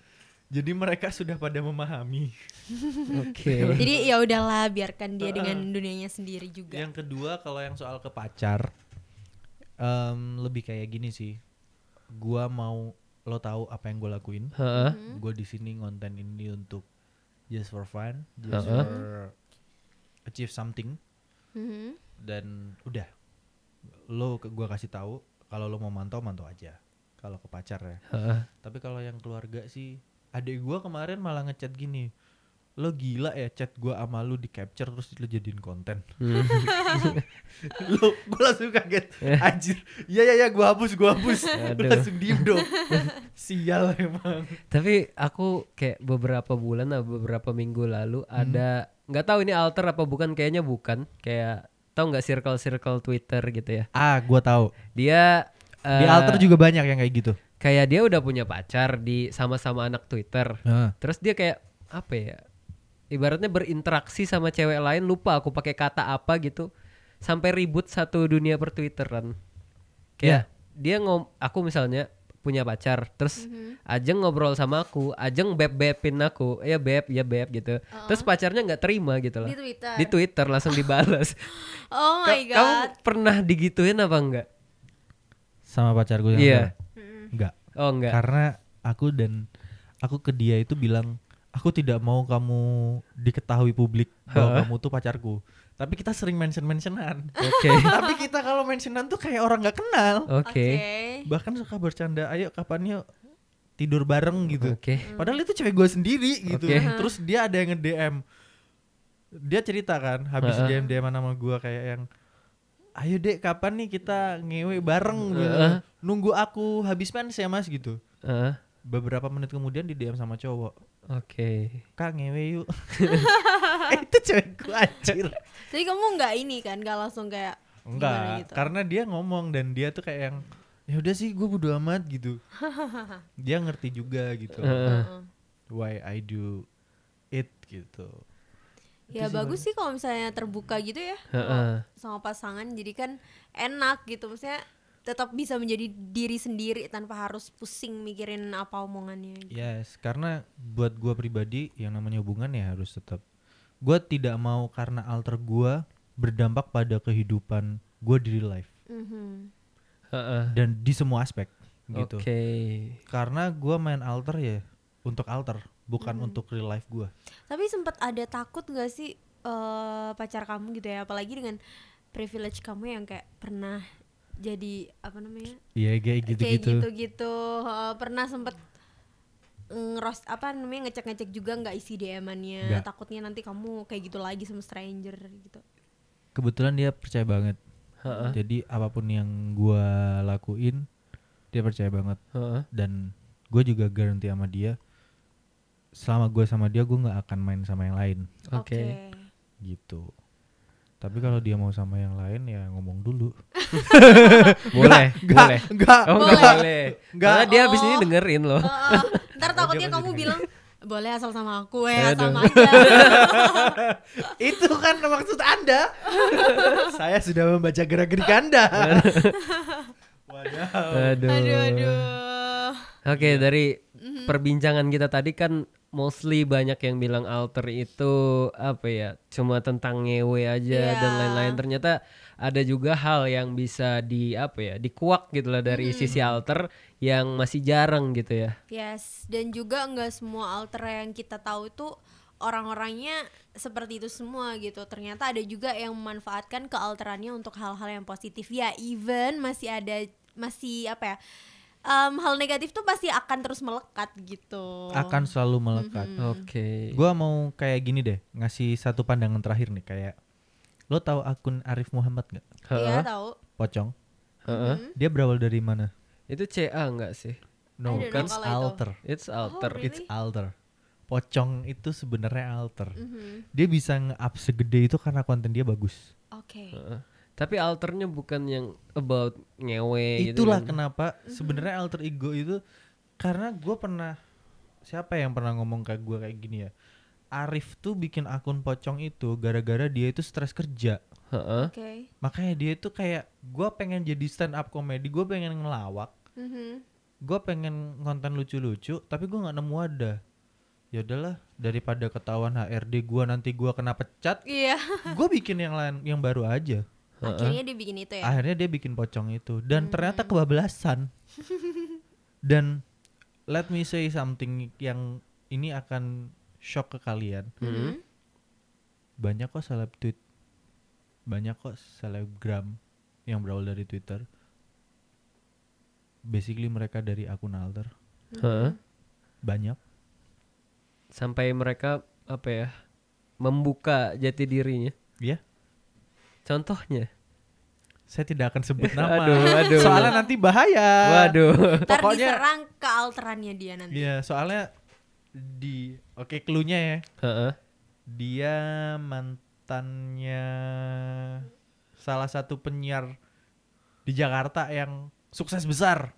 Jadi mereka sudah pada memahami. Oke. [laughs] Jadi ya udahlah biarkan dia dengan dunianya sendiri juga. Yang kedua kalau yang soal ke pacar em, lebih kayak gini sih. Gua mau lo tahu apa yang gue lakuin. Heeh. Gue di sini ngonten ini untuk just for fun, just Heeh. for achieve something Mhm. dan udah. Lo ke gua kasih tahu kalau lo mau mantau mantau aja. Kalau ke pacar ya. Tapi kalau yang keluarga sih, adek gua kemarin malah ngechat gini. Lo gila ya chat gua sama lu di capture terus lo jadiin konten. Hmm. [laughs] lo gue langsung kaget anjir iya iya iya gue hapus gue hapus langsung diem dong [laughs] sial emang Tapi aku kayak beberapa bulan atau beberapa minggu lalu Hmm. ada nggak tahu ini alter apa bukan kayaknya bukan kayak tahu nggak circle circle Twitter gitu ya. ah gue tahu Dia di eh, alter juga banyak yang kayak gitu kayak dia udah punya pacar di sama-sama anak Twitter. Terus dia kayak apa ya? Ibaratnya berinteraksi sama cewek lain lupa aku pakai kata apa gitu sampai ribut satu dunia per Twitteran. Kayak dia ngom aku misalnya punya pacar terus Ajeng ngobrol sama aku, Ajeng beb-bebin aku, ya beb, ya beb gitu. Terus pacarnya nggak terima gitu loh. Di Twitter. Di Twitter langsung dibalas. [laughs] Oh my Kamu god. pernah digituin apa enggak? sama pacar gue Iya. enggak Oh enggak. karena aku dan aku ke dia itu bilang aku tidak mau kamu diketahui publik bahwa kamu tuh pacarku tapi kita sering mention mentionan Oke. [laughs] tapi kita kalau mentionan tuh kayak orang nggak kenal Oke. bahkan suka bercanda ayo kapan yuk tidur bareng gitu Oke. Padahal itu cewek gue sendiri gitu. Oke. Terus dia ada yang nge-DM. Dia cerita kan habis Heeh. DM DM nama gue kayak yang Ayo dek kapan nih kita ngewe bareng gitu. Nunggu aku habis mens ya mas gitu. Heeh. Beberapa menit kemudian di DM sama cowok. Oke. Kak ngewe yuk. [laughs] Eh, itu cewek gue anjir. Jadi kamu nggak ini kan, nggak langsung kayak gimana Enggak, gitu. karena dia ngomong dan dia tuh kayak yang ya udah sih gue bodo amat gitu. [laughs] dia ngerti juga gitu. Heeh. Why I do it gitu. Ya bagus sih kalau misalnya terbuka gitu ya Heeh. sama pasangan jadi kan enak gitu maksudnya tetap bisa menjadi diri sendiri tanpa harus pusing mikirin apa omongannya gitu. Yes, karena buat gua pribadi yang namanya hubungan ya harus tetap. Gua tidak mau karena alter gua berdampak pada kehidupan gua di real life Mhm. Heeh. dan di semua aspek gitu. Oke. Karena gua main alter ya untuk alter, bukan untuk real life gua. Tapi sempat ada takut gak sih eh, pacar kamu gitu ya apalagi dengan privilege kamu yang kayak pernah jadi apa namanya Iya kayak kayak gitu-gitu. gitu-gitu Heeh, pernah sempet ngeros apa namanya ngecek-ngecek juga nggak isi DM-annya takutnya nanti kamu kayak gitu lagi sama stranger gitu Kebetulan dia percaya banget. Heeh. Jadi apa pun yang gua lakuin dia percaya banget Heeh. dan gue juga garanti sama dia selama gue sama dia gue nggak akan main sama yang lain Oke. gitu tapi kalau dia mau sama yang lain ya ngomong dulu [laughs] Boleh, boleh. enggak Oh, Boleh. enggak boleh. Enggak. Karena dia abis Oh. ini dengerin loh. Heeh, ntar takutnya kamu bilang boleh asal sama aku ya Aduh. [laughs] sama aja [laughs] itu kan maksud anda saya sudah membaca gerak gerik anda waduh Aduh. aduh aduh Oke, dari Mhm. perbincangan kita tadi kan mostly banyak yang bilang alter itu apa ya, cuma tentang ngewe aja Iya. dan lain-lain. Ternyata ada juga hal yang bisa di apa ya, dikuak gitu lah dari Mhm. sisi alter yang masih jarang gitu ya. yes dan juga nggak semua alter yang kita tahu itu orang-orangnya seperti itu semua gitu ternyata ada juga yang memanfaatkan kealterannya untuk hal-hal yang positif ya even masih ada masih apa ya em, hal negatif tuh pasti akan terus melekat gitu. akan selalu melekat. Oke. Gua mau kayak gini deh, ngasih satu pandangan terakhir nih kayak lo tahu akun Arif Muhammad nggak? Iya tahu. Pocong. Heeh. Dia berawal dari mana? Itu CA enggak sih? No, know it's itu. alter. It's alter. really? It's alter. Pocong itu sebenarnya alter. Mhm. Dia bisa nge-up segede itu karena konten dia bagus. Oke. Heeh. Tapi alternya bukan yang about ngewe gitu Itulah kan. kenapa sebenarnya alter ego itu karena gue pernah siapa yang pernah ngomong ke gue kayak gini ya. Arif tuh bikin akun pocong itu gara-gara dia itu stres kerja. Heeh. Oke. Makanya dia itu kayak gue pengen jadi stand up comedy, gue pengen ngelawak, Mhm. gue pengen konten lucu-lucu, tapi gue nggak nemu wadah. Ya udahlah, daripada ketahuan HRD gue nanti gue kena pecat, Iya. gue bikin yang lain, yang baru aja. Akhirnya dia bikin itu ya. Akhirnya dia bikin pocong itu dan ternyata kebablasan. [laughs] dan let me say something yang ini akan shock ke kalian. Mhm. Banyak kok seleb tweet, banyak kok selebgram yang berawal dari Twitter. Basically mereka dari akun alter. Heeh. Banyak. Sampai mereka apa ya? Membuka jati dirinya. Ya, Contohnya. saya tidak akan sebut nama. [laughs] Aduh, aduh. Soalnya nanti bahaya. Waduh. Ntar Pokoknya- diserang ke alterannya dia nanti. Iya, soalnya di oke clue-nya ya. Heeh. Dia mantannya salah satu penyiar di Jakarta yang sukses besar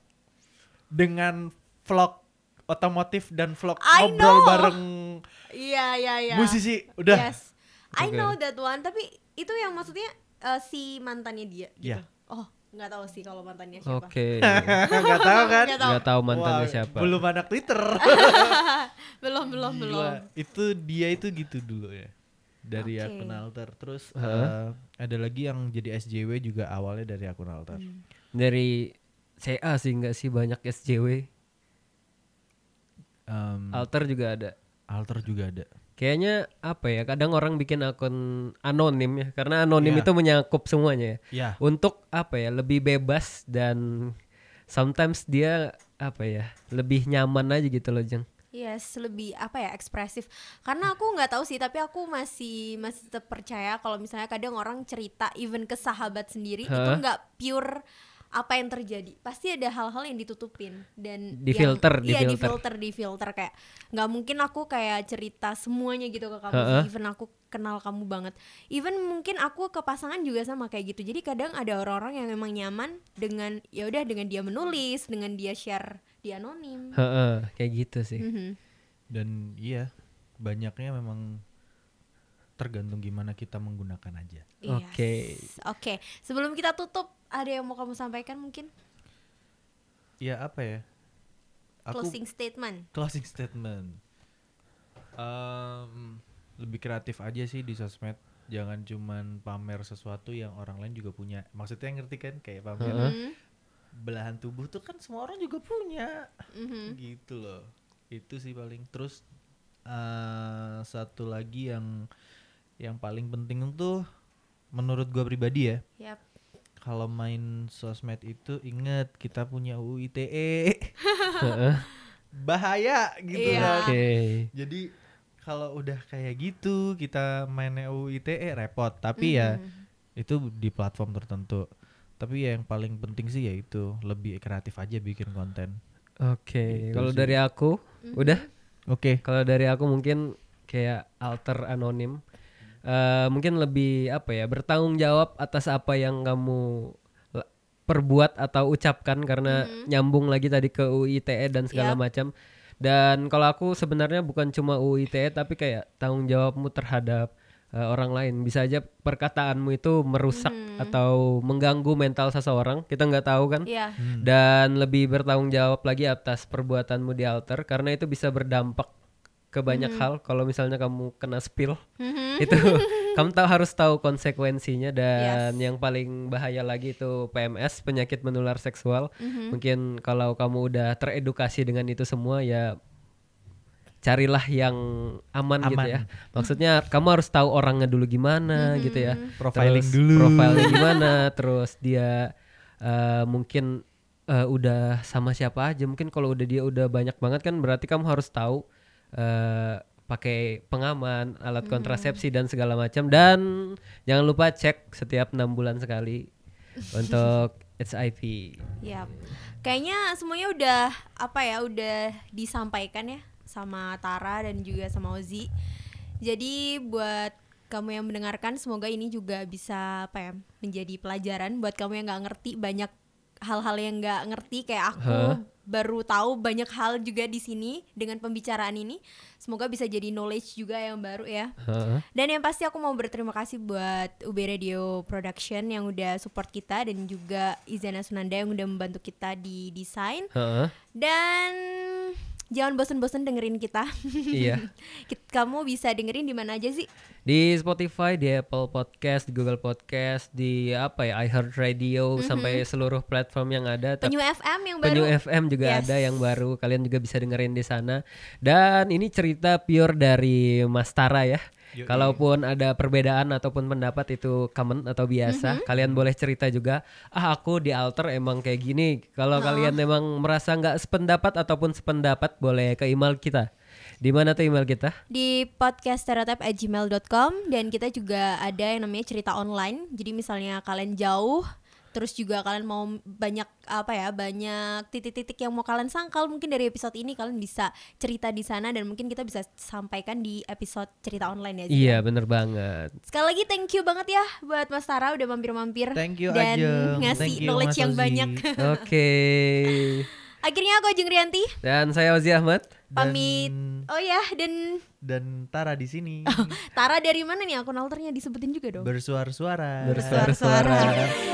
dengan vlog otomotif dan vlog I ngobrol know. bareng Iya iya iya. musisi. Udah. Yes. I Oke. know that one, tapi itu yang maksudnya eh, si mantannya dia gitu. Iya. Oh, nggak tahu sih kalau mantannya siapa. Oke. [laughs] Nggak tahu kan? Nggak tahu. Nggak tahu mantannya Wah, siapa. Belum anak Twitter. [laughs] Belum belum Gila, belum. Itu dia itu gitu dulu ya. Dari Oke. akun alter. Terus Heeh. eh, ada lagi yang jadi SJW juga awalnya dari akun alter. Hmm. Dari CA sih enggak sih banyak SJW. Em, Alter juga ada. alter juga ada. Kayaknya apa ya? Kadang orang bikin akun anonim ya, karena anonim Iya. itu menyakup semuanya ya. Ya. Untuk apa ya? Lebih bebas dan sometimes dia apa ya? Lebih nyaman aja gitu loh, Jeng. Yes, lebih apa ya ekspresif. Karena aku nggak tahu sih, tapi aku masih masih tetap percaya kalau misalnya kadang orang cerita even ke sahabat sendiri itu Hah? nggak pure apa yang terjadi. Pasti ada hal-hal yang ditutupin dan Di yang- filter, di iya, di filter. filter, di filter kayak nggak mungkin aku kayak cerita semuanya gitu ke kamu. Heeh. sih. Even aku kenal kamu banget. Even mungkin aku ke pasangan juga sama kayak gitu. Jadi kadang ada orang-orang yang memang nyaman dengan ya udah dengan dia menulis, dengan dia share di anonim. Heeh, kayak gitu sih. Mhm. Dan iya, banyaknya memang tergantung gimana kita menggunakan aja. Yes. Oke. Oke, sebelum kita tutup, ada yang mau kamu sampaikan mungkin? Ya apa ya? Aku Closing statement. closing statement. Em, lebih kreatif aja sih di sosmed. Jangan cuman pamer sesuatu yang orang lain juga punya. Maksudnya ngerti kan kayak pamer. Mhm, belahan tubuh tuh kan semua orang juga punya. mhm. Gitu loh. Itu sih paling. Terus eh satu lagi yang yang paling penting tuh menurut gua pribadi ya. Yap. Kalau main sosmed itu inget kita punya UU ITE. Heeh. Bahaya gitu Iya. loh. Oke. Jadi kalau udah kayak gitu kita mainnya UU ITE repot. Tapi ya Mhm. itu di platform tertentu. Tapi ya yang paling penting sih yaitu lebih kreatif aja bikin konten. Oke, Gitu kalau dari aku Mhm. udah Oke. Kalau dari aku mungkin kayak alter anonim, Eh mungkin lebih apa ya bertanggung jawab atas apa yang kamu perbuat atau ucapkan karena nyambung lagi tadi ke UITE dan segala Yap. macam. Dan kalau aku sebenarnya bukan cuma UITE tapi kayak tanggung jawabmu terhadap eh, orang lain. Bisa aja perkataanmu itu merusak atau mengganggu mental seseorang. Kita nggak tahu kan Iya. Hmm. dan lebih bertanggung jawab lagi atas perbuatanmu di alter karena itu bisa berdampak ke banyak hal kalau misalnya kamu kena spill Mhm. itu [laughs] kamu tahu harus tahu konsekuensinya dan Yes. yang paling bahaya lagi itu PMS penyakit menular seksual Mhm. mungkin kalau kamu udah teredukasi dengan itu semua ya carilah yang aman, gitu Aman. ya [laughs] maksudnya kamu harus tahu orangnya dulu gimana gitu ya Profiling Terus dulu. profilnya [laughs] gimana terus dia eh, mungkin eh, udah sama siapa aja. Mungkin kalau udah dia udah banyak banget kan berarti kamu harus tahu eh pakai pengaman, alat kontrasepsi dan segala macam dan jangan lupa cek setiap enam bulan sekali [laughs] untuk HIV. Yap. Kayaknya semuanya udah apa ya, udah disampaikan ya sama Tara dan juga sama Ozi. Jadi buat kamu yang mendengarkan semoga ini juga bisa apa ya menjadi pelajaran buat kamu yang nggak ngerti banyak hal-hal yang nggak ngerti kayak aku Hah? baru tahu banyak hal juga di sini dengan pembicaraan ini. Semoga bisa jadi knowledge juga yang baru ya. Heeh. Dan yang pasti aku mau berterima kasih buat UB Radio Production yang udah support kita dan juga Izana Sunanda yang udah membantu kita di desain. Heeh. Dan jangan bosen-bosen dengerin kita. Iya. [laughs] Kamu bisa dengerin di mana aja sih? Di Spotify, di Apple Podcast, di Google Podcast, di apa ya iHeartRadio sampai seluruh platform yang ada. Penyu FM yang baru. Penyu FM juga Yes. ada yang baru. Kalian juga bisa dengerin di sana. Dan ini cerita pure dari Mas Tara ya. Kalaupun ada perbedaan ataupun pendapat itu common atau biasa, kalian boleh cerita juga. Ah aku di alter emang kayak gini. Kalau kalian emang merasa nggak sependapat ataupun sependapat, boleh ke email kita. Di mana tuh email kita? di podcaststereotype@gmail.com dan kita juga ada yang namanya cerita online. Jadi misalnya kalian jauh terus juga kalian mau banyak apa ya banyak titik-titik yang mau kalian sangkal mungkin dari episode ini kalian bisa cerita di sana dan mungkin kita bisa sampaikan di episode cerita online ya Zia. Iya bener banget. sekali lagi thank you banget ya buat Mas Tara udah mampir-mampir Thank you dan Ajeng. ngasih Thank you, knowledge Mas yang Ozi. banyak Oke. [laughs] akhirnya aku Ajeng Rianti Dan saya Ozi Ahmad. Dan- pamit oh ya dan Dan Tara di sini [laughs] Tara dari mana nih akun alternya disebutin juga dong bersuara-suara. Bersuara-suara.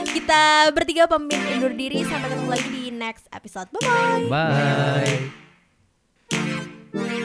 Kita bertiga pamit undur diri sampai ketemu lagi di next episode. Bye bye. Bye.